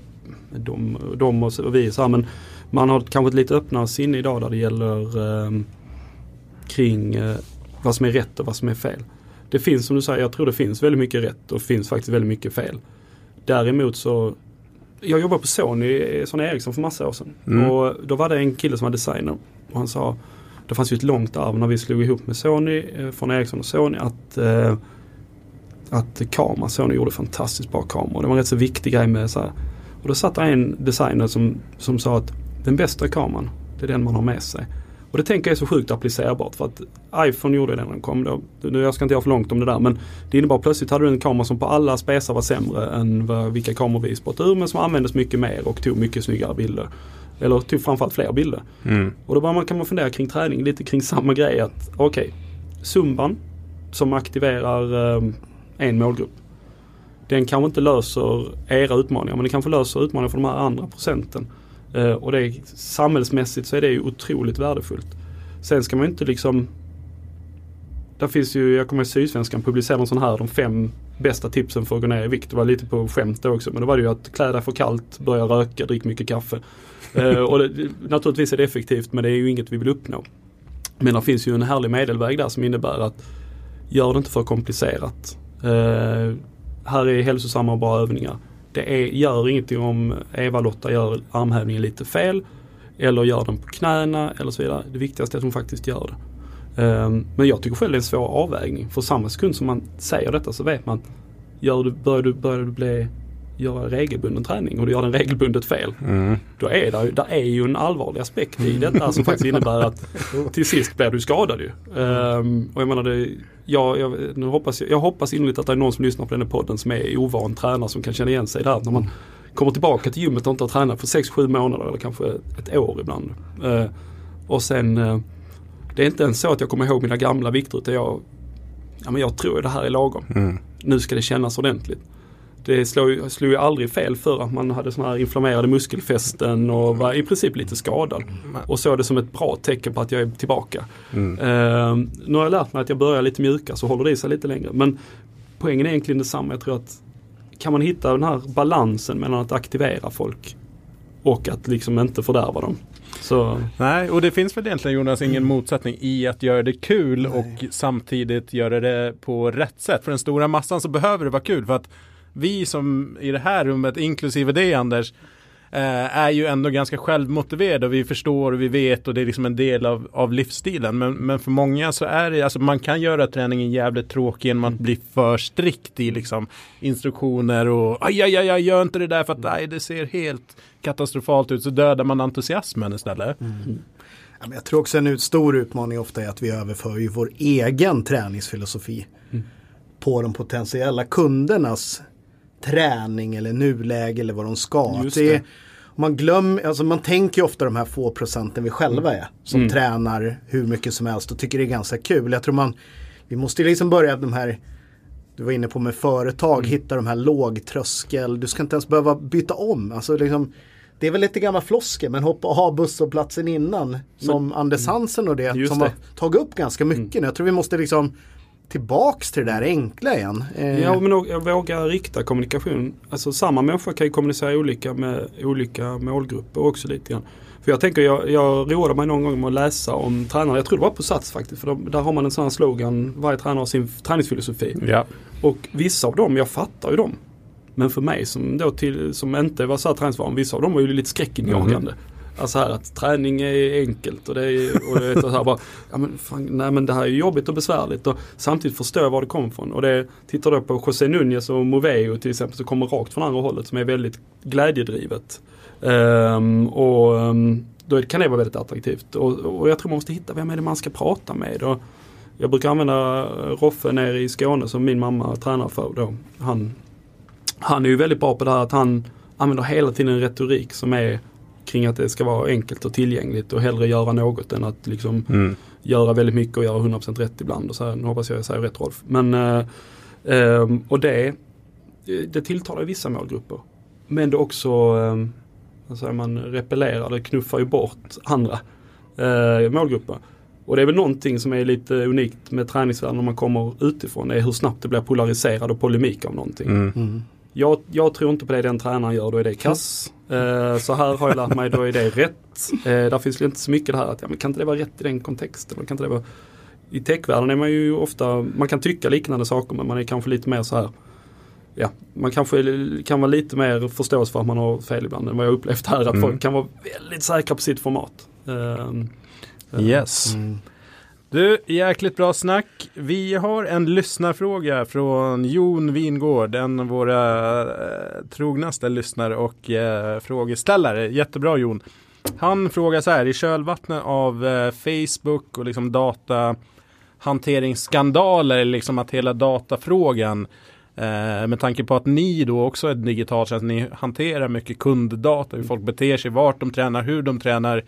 de, de och, och vi så här, men man har kanske ett lite öppnare sinne idag där det gäller eh, kring eh, vad som är rätt och vad som är fel. Det finns som du säger, jag tror det finns väldigt mycket rätt och finns faktiskt väldigt mycket fel. Däremot så jag jobbade på Sony, Sony Ericsson för massa år sedan. Mm. Och då var det en kille som var designer. Och han sa, det fanns ju ett långt arv när vi slog ihop med Sony, eh, från Ericsson och Sony, att, eh, att kamera, Sony gjorde fantastiskt bra kameror. Det var en rätt så viktig grej med så här. Och då satt en designer som, som sa att den bästa kameran, det är den man har med sig. Och det tänker jag är så sjukt applicerbart för att iPhone gjorde det när den kom. Då, nu jag ska inte göra för långt om det där men det innebar plötsligt hade du en kamera som på alla spesar var sämre än vad, vilka kameror vi spottade ur men som användes mycket mer och tog mycket snyggare bilder. Eller tog framförallt fler bilder. Och då man, kan man fundera kring träning lite kring samma grej att okej, zumban som aktiverar eh, en målgrupp. Den kanske inte löser era utmaningar men den kanske löser utmaningar för de här andra procenten. Eh, och det är, samhällsmässigt så är det ju otroligt värdefullt. Sen ska man ju inte liksom där finns ju, jag kommer ihåg Sydsvenskan publicerade en sån här, de fem bästa tipsen för att gå ner i vikt. Det var lite på skämt då också men det var det ju att klä dig för kallt, börja röka, drick mycket kaffe. Eh, och det, naturligtvis är det effektivt men det är ju inget vi vill uppnå. Men det finns ju en härlig medelväg där som innebär att gör det inte för komplicerat. Eh, här är hälsosamma och bra övningar. Det är, gör ingenting om Eva-Lotta gör armhävningen lite fel eller gör den på knäna eller så vidare. Det viktigaste är att hon faktiskt gör det. Um, men jag tycker själv det är en svår avvägning. För samma sekund som man säger detta så vet man gör du, börjar, du, börjar du bli, göra regelbunden träning och du gör den regelbundet fel. Då är det, där är ju en allvarlig aspekt i detta som faktiskt innebär att [LAUGHS] till sist blir du skadad ju. Ehm, och jag menar det, jag, jag, nu hoppas, jag, jag hoppas innerligt att det är någon som lyssnar på den här podden som är ovan tränare som kan känna igen sig där. När man kommer tillbaka till gymmet och inte har tränat för 6-7 månader eller kanske ett år ibland. Ehm, och sen eh, det är inte ens så att jag kommer ihåg mina gamla vikter utan jag, ja, men jag tror att det här är lagom. Nu ska det kännas ordentligt. Det slog, ju- slog ju aldrig fel för att man hade såna här inflammerade muskelfästen och var i princip lite skadad. Och såg det som ett bra tecken på att jag är tillbaka. Eh, nu har jag lärt mig att jag börjar lite mjuka så håller det i sig lite längre. Men poängen är egentligen detsamma. Jag tror att kan man hitta den här balansen mellan att aktivera folk och att liksom inte fördärva dem. Så Nej, och det finns väl egentligen Jonas ingen motsättning i att göra det kul och samtidigt göra det på rätt sätt. För den stora massan så behöver det vara kul för att vi som i det här rummet, inklusive dig Anders, eh, är ju ändå ganska självmotiverade och vi förstår och vi vet och det är liksom en del av, av livsstilen. Men, men för många så är det, alltså man kan göra träningen jävligt tråkig genom att bli för strikt i liksom instruktioner och aj, aj, aj, aj gör inte det där för att nej, det ser helt katastrofalt ut så dödar man entusiasmen istället. Men jag tror också en stor utmaning ofta är att vi överför ju vår egen träningsfilosofi på de potentiella kundernas träning eller nuläge eller vad de ska. Just Det är, man, glömmer, alltså man tänker ju ofta de här få procenten vi själva är som tränar hur mycket som helst och tycker det är ganska kul. Jag tror man, vi måste liksom börja de här du var inne på med företag, hitta de här låg tröskel, du ska inte ens behöva byta om. Alltså liksom, det är väl lite gamla floskel men hoppa och ha busshållplatsen innan. Som Anders Hansen och det som det. har tagit upp ganska mycket nu. Jag tror vi måste liksom tillbaks till det där enkla igen. Eh, Ja men jag vågar rikta kommunikation. Alltså samma människa kan ju kommunicera olika med olika målgrupper också lite grann. För jag tänker, jag, jag roade mig någon gång med att läsa om tränare. Jag tror det var på Sats faktiskt. För de, där har man en sån här slogan, varje tränare har sin träningsfilosofi. Ja. Och vissa av dem, jag fattar ju dem. Men för mig som då till, som inte var så här träningsvan, vissa av dem var ju lite skräckinjagande. Alltså här att träning är enkelt och det är, och det är så här bara, ja men fan, nej men det här är ju jobbigt och besvärligt och samtidigt förstå var det kommer ifrån. Och det tittar du på José Núñez och Moveo till exempel som kommer rakt från andra hållet som är väldigt glädjedrivet. Um, och um, då kan det vara väldigt attraktivt. Och, och jag tror man måste hitta vem är det man ska prata med. Och jag brukar använda Roffe nere i Skåne som min mamma tränar för. Då. Han, han är ju väldigt bra på det här att han använder hela tiden en retorik som är kring att det ska vara enkelt och tillgängligt och hellre göra något än att liksom Mm. göra väldigt mycket och göra 100% rätt ibland. Och så här, nu hoppas jag jag säger rätt Rolf. Men, eh, ehm, och det, det tilltalar vissa målgrupper. Men det också, eh, säger man, repellerar, det knuffar ju bort andra eh, målgrupper. Och det är väl någonting som är lite unikt med träningsvärlden när man kommer utifrån. Det är hur snabbt det blir polariserad och polemik av någonting. Mm. Mm. Jag, jag tror inte på det den tränaren gör, då är det kass. Eh, så här har jag lärt mig, då är det rätt. Eh, där finns inte så mycket det här att, ja, men kan inte det vara rätt i den kontexten? Kan inte det vara... I techvärlden är man ju ofta, man kan tycka liknande saker men man är kanske lite mer så här Ja, man kanske kan vara lite mer förståelse för att man har fel ibland än vad jag upplevt här. Att Mm. folk kan vara väldigt säkra på sitt format. Eh, eh, Yes. Mm. Du, jäkligt bra snack. Vi har en lyssnarfråga från Jon Wingård, en av våra eh, trognaste lyssnare och eh, frågeställare. Jättebra Jon. Han frågar så här, i kölvattnet av eh, Facebook och liksom datahanteringsskandaler, liksom att hela datafrågan eh, med tanke på att ni då också är digitalt, så att ni hanterar mycket kunddata, hur folk beter sig, vart de tränar, hur de tränar.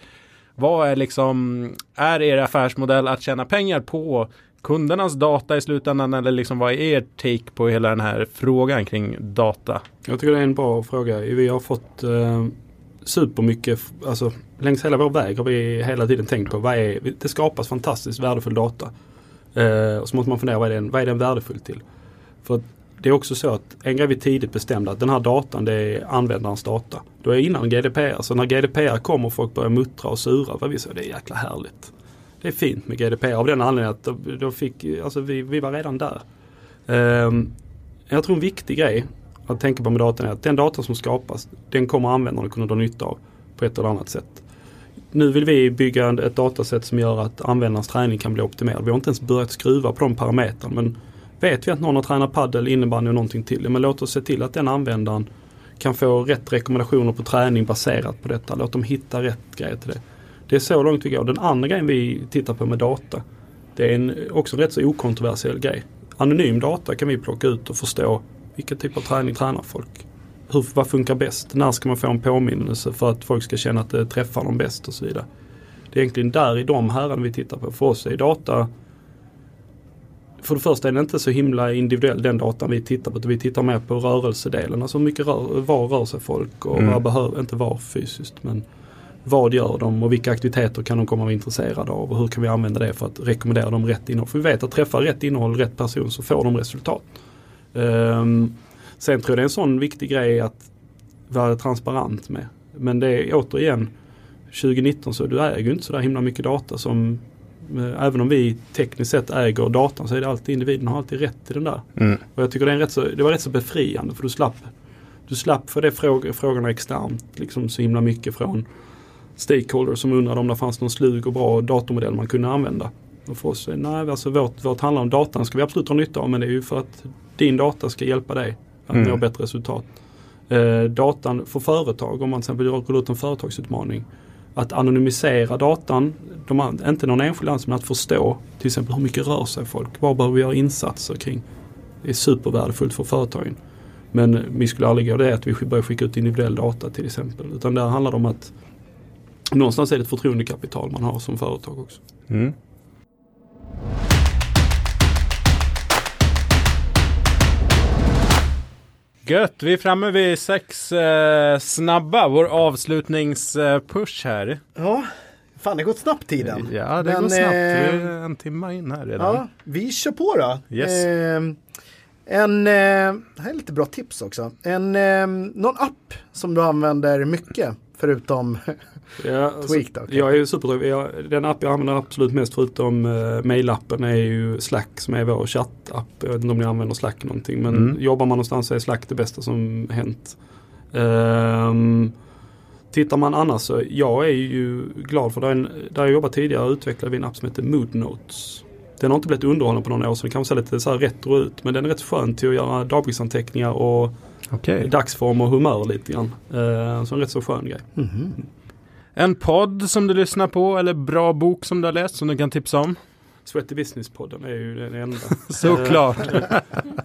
Vad är liksom, är er affärsmodell att tjäna pengar på kundernas data i slutändan eller liksom vad är er take på hela den här frågan kring data? Jag tycker det är en bra fråga. Vi har fått eh, supermycket, alltså längs hela vår väg har vi hela tiden tänkt på vad är, det skapas fantastiskt värdefull data. Eh, och så måste man fundera vad är den, vad är den värdefull till? För att det är också så att en grej vi tidigt bestämde att den här datan det är användarens data. Då är innan GDPR, så när GDPR kommer och folk börjar muttra och sura, vad vi sa, det är jäkla härligt. Det är fint med GDPR av den anledningen att då, då fick, alltså vi, vi var redan där. Um, jag tror en viktig grej att tänka på med datan är att den data som skapas, den kommer användarna kunna dra nytta av på ett eller annat sätt. Nu vill vi bygga ett datasätt som gör att användarens träning kan bli optimerad. Vi har inte ens börjat skruva på de parametrarna men vet vi att någon har tränat paddel, innebandy och någonting till, ja, men låt oss se till att den användaren kan få rätt rekommendationer på träning baserat på detta. Låt dem hitta rätt grejer till det. Det är så långt vi går. Den andra grejen vi tittar på med data, det är en, också en rätt så okontroversiell grej. Anonym data kan vi plocka ut och förstå vilken typ av träning tränar folk. Hur, vad funkar bäst? När ska man få en påminnelse för att folk ska känna att det träffar dem bäst och så vidare. Det är egentligen där i de herrarna vi tittar på. För oss är data för det första är den inte så himla individuell den datan vi tittar på. Vi tittar mer på rörelsedelen. Alltså hur mycket rör, var rör sig folk och Mm. vad behöver, inte var fysiskt men vad gör de och vilka aktiviteter kan de komma att vara intresserade av och hur kan vi använda det för att rekommendera dem rätt innehåll. För vi vet att träffa rätt innehåll, rätt person så får de resultat. Ehm, sen tror jag det är en sån viktig grej att vara transparent med. Men det är återigen 2019 så du äger ju inte så där himla mycket data som Även om vi tekniskt sett äger datan så är det alltid individen har alltid rätt till den där. Mm. Och jag tycker det, är rätt så, det var rätt så befriande för du slapp Du slapp för det fråg, frågorna externt liksom så himla mycket från stakeholders som undrade om det fanns någon slug och bra datormodell man kunde använda. Och för oss, nej alltså vårt, vårt handlar om datan ska vi absolut ha nytta av men det är ju för att din data ska hjälpa dig att Mm. nå bättre resultat. Eh, datan för företag, om man till exempel rullar ut en företagsutmaning. Att anonymisera datan, de, inte någon enskild ansvarig, men att förstå till exempel hur mycket rör sig folk. Vad behöver vi göra insatser kring? Det är supervärdefullt för företagen. Men vi skulle aldrig gå det att vi börjar skicka ut individuell data till exempel. Utan där handlar det om att någonstans är det ett förtroendekapital man har som företag också. Mm. Gött, vi är framme vid sex eh, snabba, vår avslutningspush här. Ja, fan det har gått snabbt tiden. Ja, det Men, går snabbt. eh, Vi är en timme in här redan. Ja, vi kör på då. Yes. Eh, en, eh, här är lite bra tips också. En, eh, någon app som du använder mycket förutom Ja, alltså, okej. Jag är ju super, jag, den app jag använder absolut mest förutom uh, mailappen är ju Slack som är vår chattapp. Jag vet inte om ni använder Slack någonting men Mm. jobbar man någonstans så är Slack det bästa som hänt. Um, tittar man annars så jag är ju glad för där, en, där jag jobbat tidigare utvecklade vi en app som heter Mood Notes. Den har inte blivit underhållen på några år så den kan se lite så här retro ut men den är rätt skön till att göra dagboksanteckningar och Okej. dagsform och humör lite grann. Uh, så en rätt så skön grej. Mhm. En podd som du lyssnar på eller bra bok som du har läst som du kan tipsa om? Sweaty Business-podden är ju den enda. [LAUGHS] Såklart.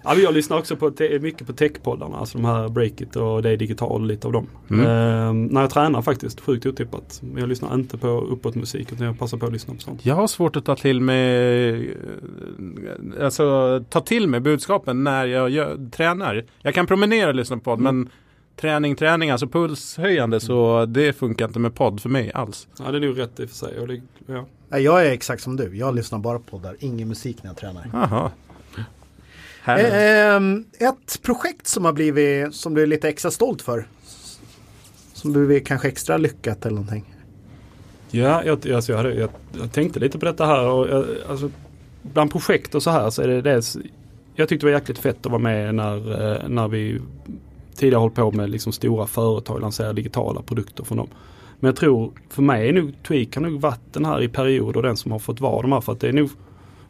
ja, jag lyssnar också på mycket på techpoddarna, alltså de här Breakit och Det är digital, lite av dem. Mm. Eh, när jag tränar faktiskt, sjukt otippat. Men jag lyssnar inte på uppåtmusik utan jag passar på att lyssna på sånt. Jag har svårt att ta till mig Alltså ta till mig budskapen när jag gör, tränar. Jag kan promenera och lyssna på podd mm. men träning, träning, alltså pulshöjande så det funkar inte med podd för mig alls. Ja det är nog rätt i och för sig. Och det, ja. Jag är exakt som du, jag lyssnar bara på poddar, ingen musik när jag tränar. Aha. Eh, ett projekt som har blivit, som du är lite extra stolt för? Som blivit kanske extra lyckat eller någonting? Ja, jag, alltså jag, hade, jag, jag tänkte lite på detta här och jag, alltså, bland projekt och så här så är det dels Jag tyckte det var jäkligt fett att vara med när, eh, när vi tidigare hållit på med liksom stora företag, lansera digitala produkter från dem. Men jag tror, för mig är nog Tweak har nog varit den här i perioder den som har fått vara de här. För att det är nog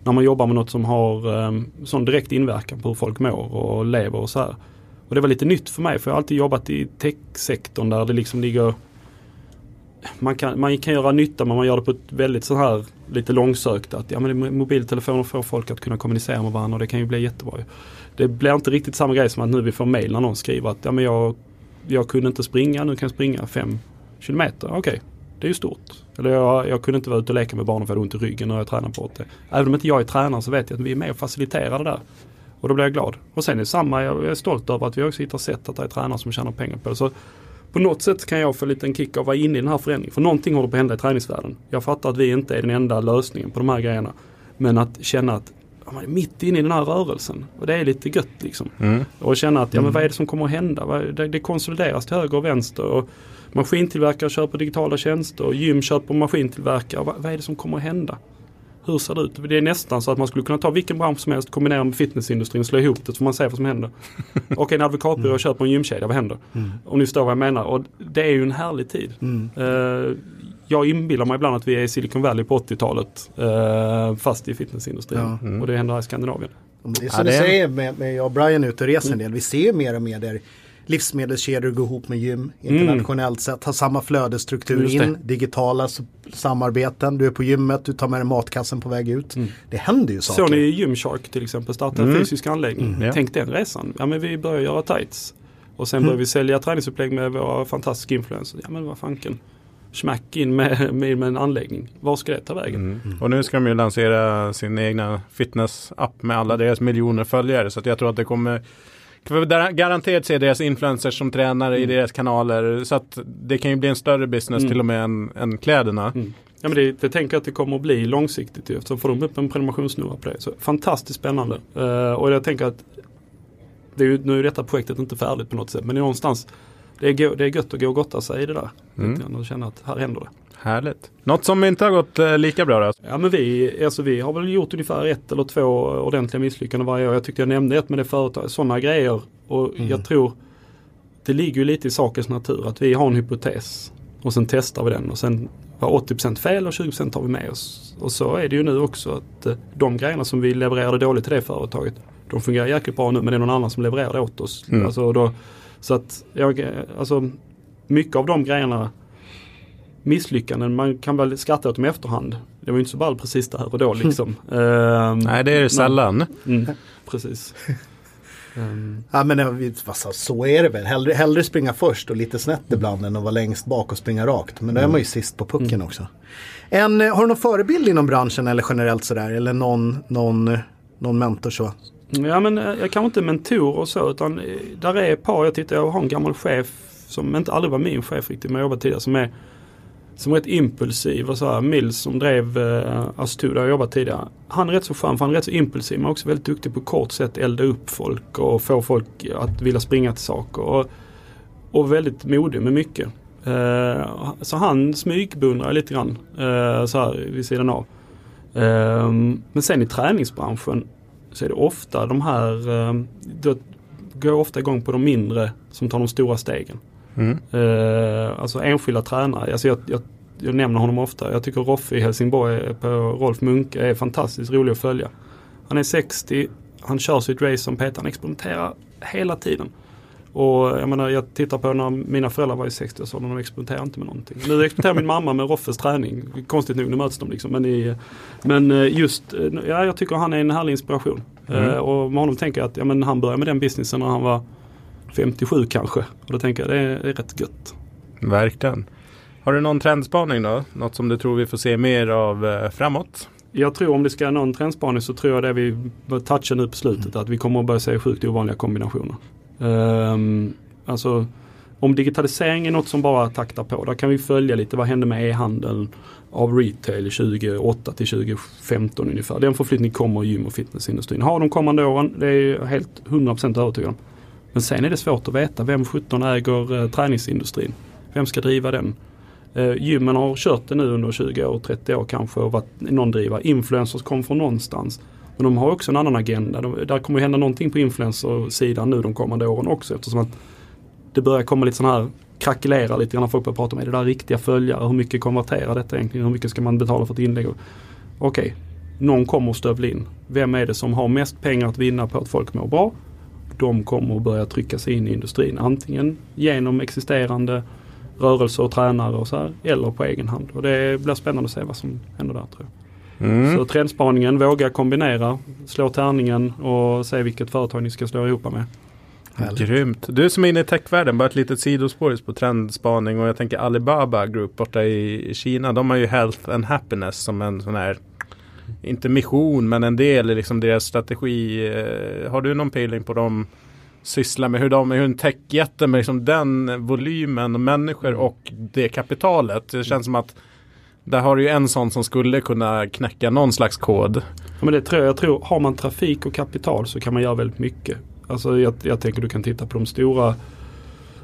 när man jobbar med något som har um, sån direkt inverkan på hur folk mår och lever och så här. Och det var lite nytt för mig för jag har alltid jobbat i techsektorn där det liksom ligger man kan, man kan göra nytta men man gör det på ett väldigt så här lite långsökt. Att ja, men mobiltelefoner får folk att kunna kommunicera med varandra och det kan ju bli jättebra. Det blir inte riktigt samma grej som att nu vi får mail när någon skriver att ja, men jag, jag kunde inte springa, nu kan jag springa fem kilometer. Okej, okay, det är ju stort. Eller jag, jag kunde inte vara ute och leka med barnen för jag hade ont i ryggen när jag tränade bort det. Även om inte jag är tränare så vet jag att vi är med och faciliterar det där. Och då blir jag glad. Och sen är det samma, jag är stolt över att vi också hittar sätt att det är tränare som tjänar pengar på det. Så på något sätt kan jag få en liten kick av att vara inne i den här förändringen. För någonting håller på att hända i träningsvärlden. Jag fattar att vi inte är den enda lösningen på de här grejerna. Men att känna att man är mitt inne i den här rörelsen. Och det är lite gött liksom. Mm. Och känna att, ja men vad är det som kommer att hända? Det, konsolideras till höger och vänster. Och Maskintillverkare köper digitala tjänster och gym köper maskintillverkare. Vad, vad är det som kommer att hända? Hur ser det ut? Det är nästan så att man skulle kunna ta vilken bransch som helst, kombinera med fitnessindustrin, slå ihop det så får man se vad som händer. [LAUGHS] Och en advokatbyrå mm. köper en gymkedja, vad händer? Mm. Om ni förstår vad jag menar. Och det är ju en härlig tid. Mm. Uh, jag inbillar mig ibland att vi är i Silicon Valley på 80-talet. Uh, fast i fitnessindustrin. Ja. Mm. Och det händer här i Skandinavien. Det är som ja, du säger med, med jag och Brian ute och reser en del. Vi ser mer och mer där livsmedelskedjor går ihop med gym internationellt sett. Har samma flödesstruktur in, digitala samarbeten. Du är på gymmet, du tar med dig matkassen på väg ut. Mm. Det händer ju saker. Såg ni Gymshark till exempel starta en mm. fysisk anläggning? Mm. Tänk den resan. Ja men vi börjar göra tights. Och sen mm. börjar vi sälja träningsupplägg med våra fantastiska influencers. Ja men vad fanken smack in med, [LAUGHS] med, med, en anläggning. Var ska det ta vägen? Mm. Mm. Och nu ska de ju lansera sin egna fitness-app med alla deras miljoner följare. Så jag tror att det kommer garanterat se deras influencers som tränare mm. i deras kanaler. Så att det kan ju bli en större business mm. till och med än, än kläderna. Mm. Ja, men det, jag tänker att det kommer att bli långsiktigt. Så får de upp en prenumerationssnurra på det. Så fantastiskt spännande. Uh, och jag tänker att det är ju, nu är detta projektet inte färdigt på något sätt. Men det någonstans det är, det är gött att gå och gotta sig i det där. Mm. Och känna att här händer det. Härligt. Något som inte har gått eh, lika bra då? Ja men vi, alltså vi har väl gjort ungefär ett eller två ordentliga misslyckanden varje år. Jag tyckte jag nämnde ett med det företaget. Sådana grejer. Och mm. jag tror det ligger ju lite i sakens natur att vi har en hypotes. Och sen testar vi den och sen var 80% fel och 20% tar vi med oss. Och så är det ju nu också att eh, de grejerna som vi levererade dåligt till det företaget. De fungerar jäkligt bra nu men det är någon annan som levererar det åt oss. Mm. Alltså då, så att jag, alltså mycket av de grejerna misslyckanden, man kan väl skratta åt dem i efterhand. Det var ju inte så ball precis där och då liksom. uh, [LAUGHS] Nej det är det sällan. Mm, precis. Um. [LAUGHS] Ja men alltså, så är det väl. Hellre, hellre springa först och lite snett ibland än att vara längst bak och springa rakt. Men då är man ju sist på pucken mm. också. En, har du någon förebild inom branschen eller generellt sådär? Eller någon, någon, någon mentor så? Ja men eh, jag kanske inte mentor och så utan eh, där är ett par, jag tittar, jag har en gammal chef som inte aldrig var min chef riktigt men jag jobbade tidigare som är som rätt impulsiv och så här. Mills som drev eh, Astu där jag jobbat tidigare. Han är rätt så skön för han är rätt så impulsiv men också väldigt duktig på kort sätt elda upp folk och få folk att vilja springa till saker. Och, och väldigt modig med mycket. Eh, så han smygbundrar lite grann eh, så här vid sidan av. Eh, men sen i träningsbranschen så är det ofta de här, eh, då går jag ofta igång på de mindre som tar de stora stegen. Mm. Uh, alltså enskilda tränare. Alltså jag, jag, jag, nämner honom ofta. Jag tycker Roffe i Helsingborg på Rolf Munke är fantastiskt rolig att följa. Han är 60, han kör sitt race som Peter, han experimenterar hela tiden. Och jag menar jag tittar på när mina föräldrar var i 60 så de experimenterar inte med någonting. Nu experimenterar min mamma med Roffes träning. Konstigt nog, nu möts de liksom. Men, i, men eh, just, eh, ja jag tycker han är en härlig inspiration. Mm. Uh, och med honom tänker jag att ja, men han började med den businessen när han var 57 kanske. Och då tänker jag det är, det är rätt gött. Verkligen. Har du någon trendspaning då? Något som du tror vi får se mer av eh, framåt? Jag tror om det ska nå en trendspaning så tror jag det vi touchar nu på slutet. Att vi kommer att börja se sjukt ovanliga kombinationer. Um, alltså om digitalisering är något som bara taktar på. Där kan vi följa lite vad hände med e-handeln av retail 2008 till 2015 ungefär. Den förflyttningen kommer i gym och fitnessindustrin. Har de kommande åren, det är jag helt 100% övertygad om. Men sen är det svårt att veta vem 17 äger eh, träningsindustrin. Vem ska driva den? Eh, gymmen har kört det nu under 20 år, 30 år kanske och varit någon driva. Influencers kom från någonstans. Men de har också en annan agenda. De, där kommer hända någonting på influencersidan nu de kommande åren också eftersom att det börjar komma lite sådana här krackelera lite grann när folk börjar prata om är det där riktiga följare? Hur mycket konverterar detta egentligen? Hur mycket ska man betala för ett inlägg? Okej, okay, någon kommer att stövla in. Vem är det som har mest pengar att vinna på att folk mår bra? De kommer att börja trycka sig in i industrin. Antingen genom existerande rörelser och tränare och så här, eller på egen hand. Och det blir spännande att se vad som händer där tror jag. Mm. Så trendspaningen, våga kombinera, slå tärningen och se vilket företag ni ska slå ihop med. Härligt. Grymt. Du som är inne i techvärlden, bara ett litet sidospår på trendspaning och jag tänker Alibaba Group borta i Kina. De har ju Health and Happiness som en sån här, inte mission men en del i liksom deras strategi. Eh, har du någon peeling på dem? sysslar med hur de hur en techjätte med liksom den volymen människor och det kapitalet. Det känns som att där har du ju en sån som skulle kunna knäcka någon slags kod. Ja, men det tror jag, jag tror, har man trafik och kapital så kan man göra väldigt mycket. Alltså jag, jag tänker du kan titta på de stora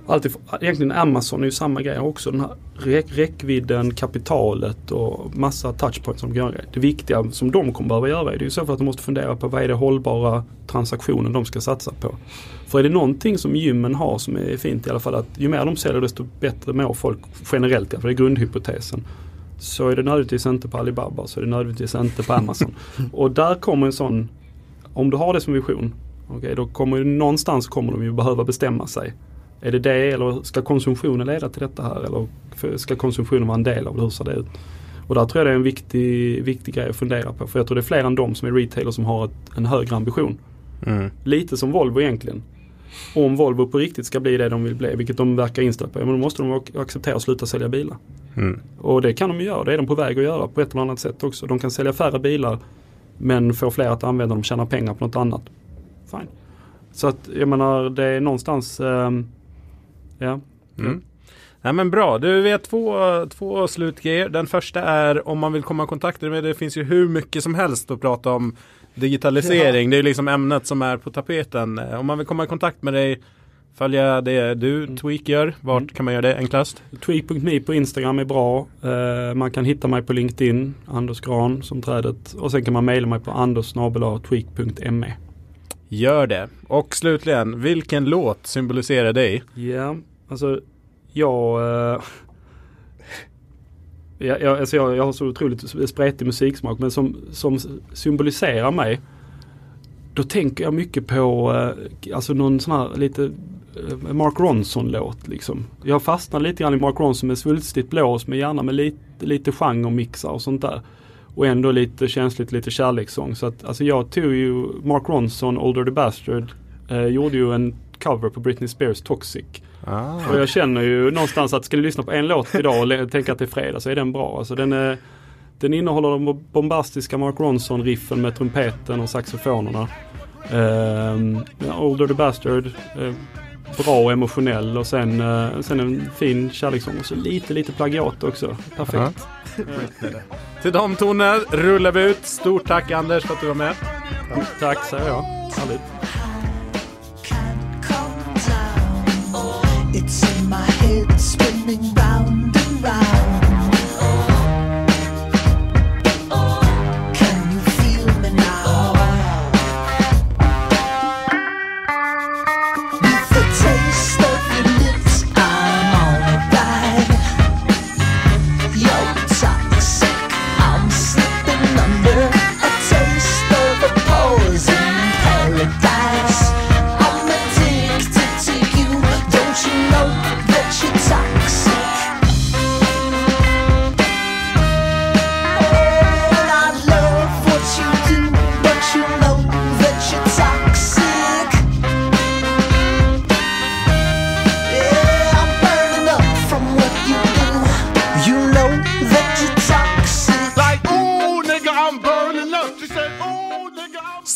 alltid, egentligen Amazon är ju samma grej också. Den här räck, räckvidden, kapitalet och massa touchpoints som kan Det viktiga som de kommer behöva göra är det ju så för att de måste fundera på vad är det hållbara transaktionen de ska satsa på. För är det någonting som gymmen har som är fint i alla fall att ju mer de säljer desto bättre mår folk generellt. I alla fall, det är grundhypotesen. Så är det nödvändigtvis inte på Alibaba så är det nödvändigtvis inte på Amazon. [LAUGHS] och där kommer en sån, om du har det som vision, okay, då kommer någonstans kommer de ju behöva bestämma sig. Är det det eller ska konsumtionen leda till detta här eller ska konsumtionen vara en del av det? Hur ser det ut? Och där tror jag det är en viktig, viktig grej att fundera på. För jag tror det är fler än de som är retailers som har ett, en högre ambition. Mm. Lite som Volvo egentligen. Om Volvo på riktigt ska bli det de vill bli, vilket de verkar inställda på, ja, men då måste de acceptera att sluta sälja bilar. Mm. Och det kan de göra, det är de på väg att göra på ett eller annat sätt också. De kan sälja färre bilar men få fler att använda dem, och tjäna pengar på något annat. Fine. Så att jag menar det är någonstans um, Ja. Mm. Ja, men bra, du vet två, två slutgrejer. Den första är om man vill komma i kontakt med det finns ju hur mycket som helst att prata om digitalisering. Ja. Det är liksom ämnet som är på tapeten. Om man vill komma i kontakt med dig Följa det du, mm. Tweak, gör. Vart mm. kan man göra det enklast? Tweak.me på Instagram är bra. Uh, man kan hitta mig på LinkedIn, Anders Gran som trädet. Och sen kan man mejla mig på andersnabela.tweak.me. Gör det. Och slutligen, vilken låt symboliserar dig? Ja, alltså jag... Eh, [LAUGHS] uh, jag, jag, alltså jag, jag har så otroligt spretig musiksmak men som, som symboliserar mig då tänker jag mycket på uh, alltså någon sån här lite uh, Mark Ronson-låt liksom. Jag fastnar lite grann i Mark Ronson med svulstigt blås men gärna med lite, lite genremixar och sånt där och ändå lite känsligt, lite kärlekssång. Så att, alltså jag tog ju Mark Ronson, Older the Bastard, eh, gjorde ju en cover på Britney Spears Toxic. Ah. Och jag känner ju någonstans att ska du lyssna på en låt idag och tänka att det är fredag så är den bra. Alltså den, är, den innehåller de bombastiska Mark Ronson-riffen med trumpeten och saxofonerna. Eh, Older the Bastard, eh, bra och emotionell och sen, eh, sen en fin kärlekssång och så lite, lite plagiat också. Perfekt. Till de toner rullar vi ut. Stort tack Anders för att du var med. Tack säger jag. Härligt.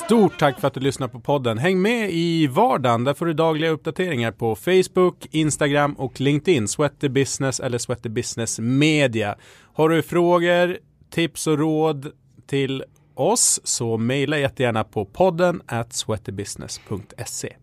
Stort tack för att du lyssnar på podden. Häng med i vardagen. Där får du dagliga uppdateringar på Facebook, Instagram och LinkedIn. Sweaty Business eller Sweaty Business Media. Har du frågor, tips och råd till oss så mejla jättegärna på podden at sweatybusiness.se.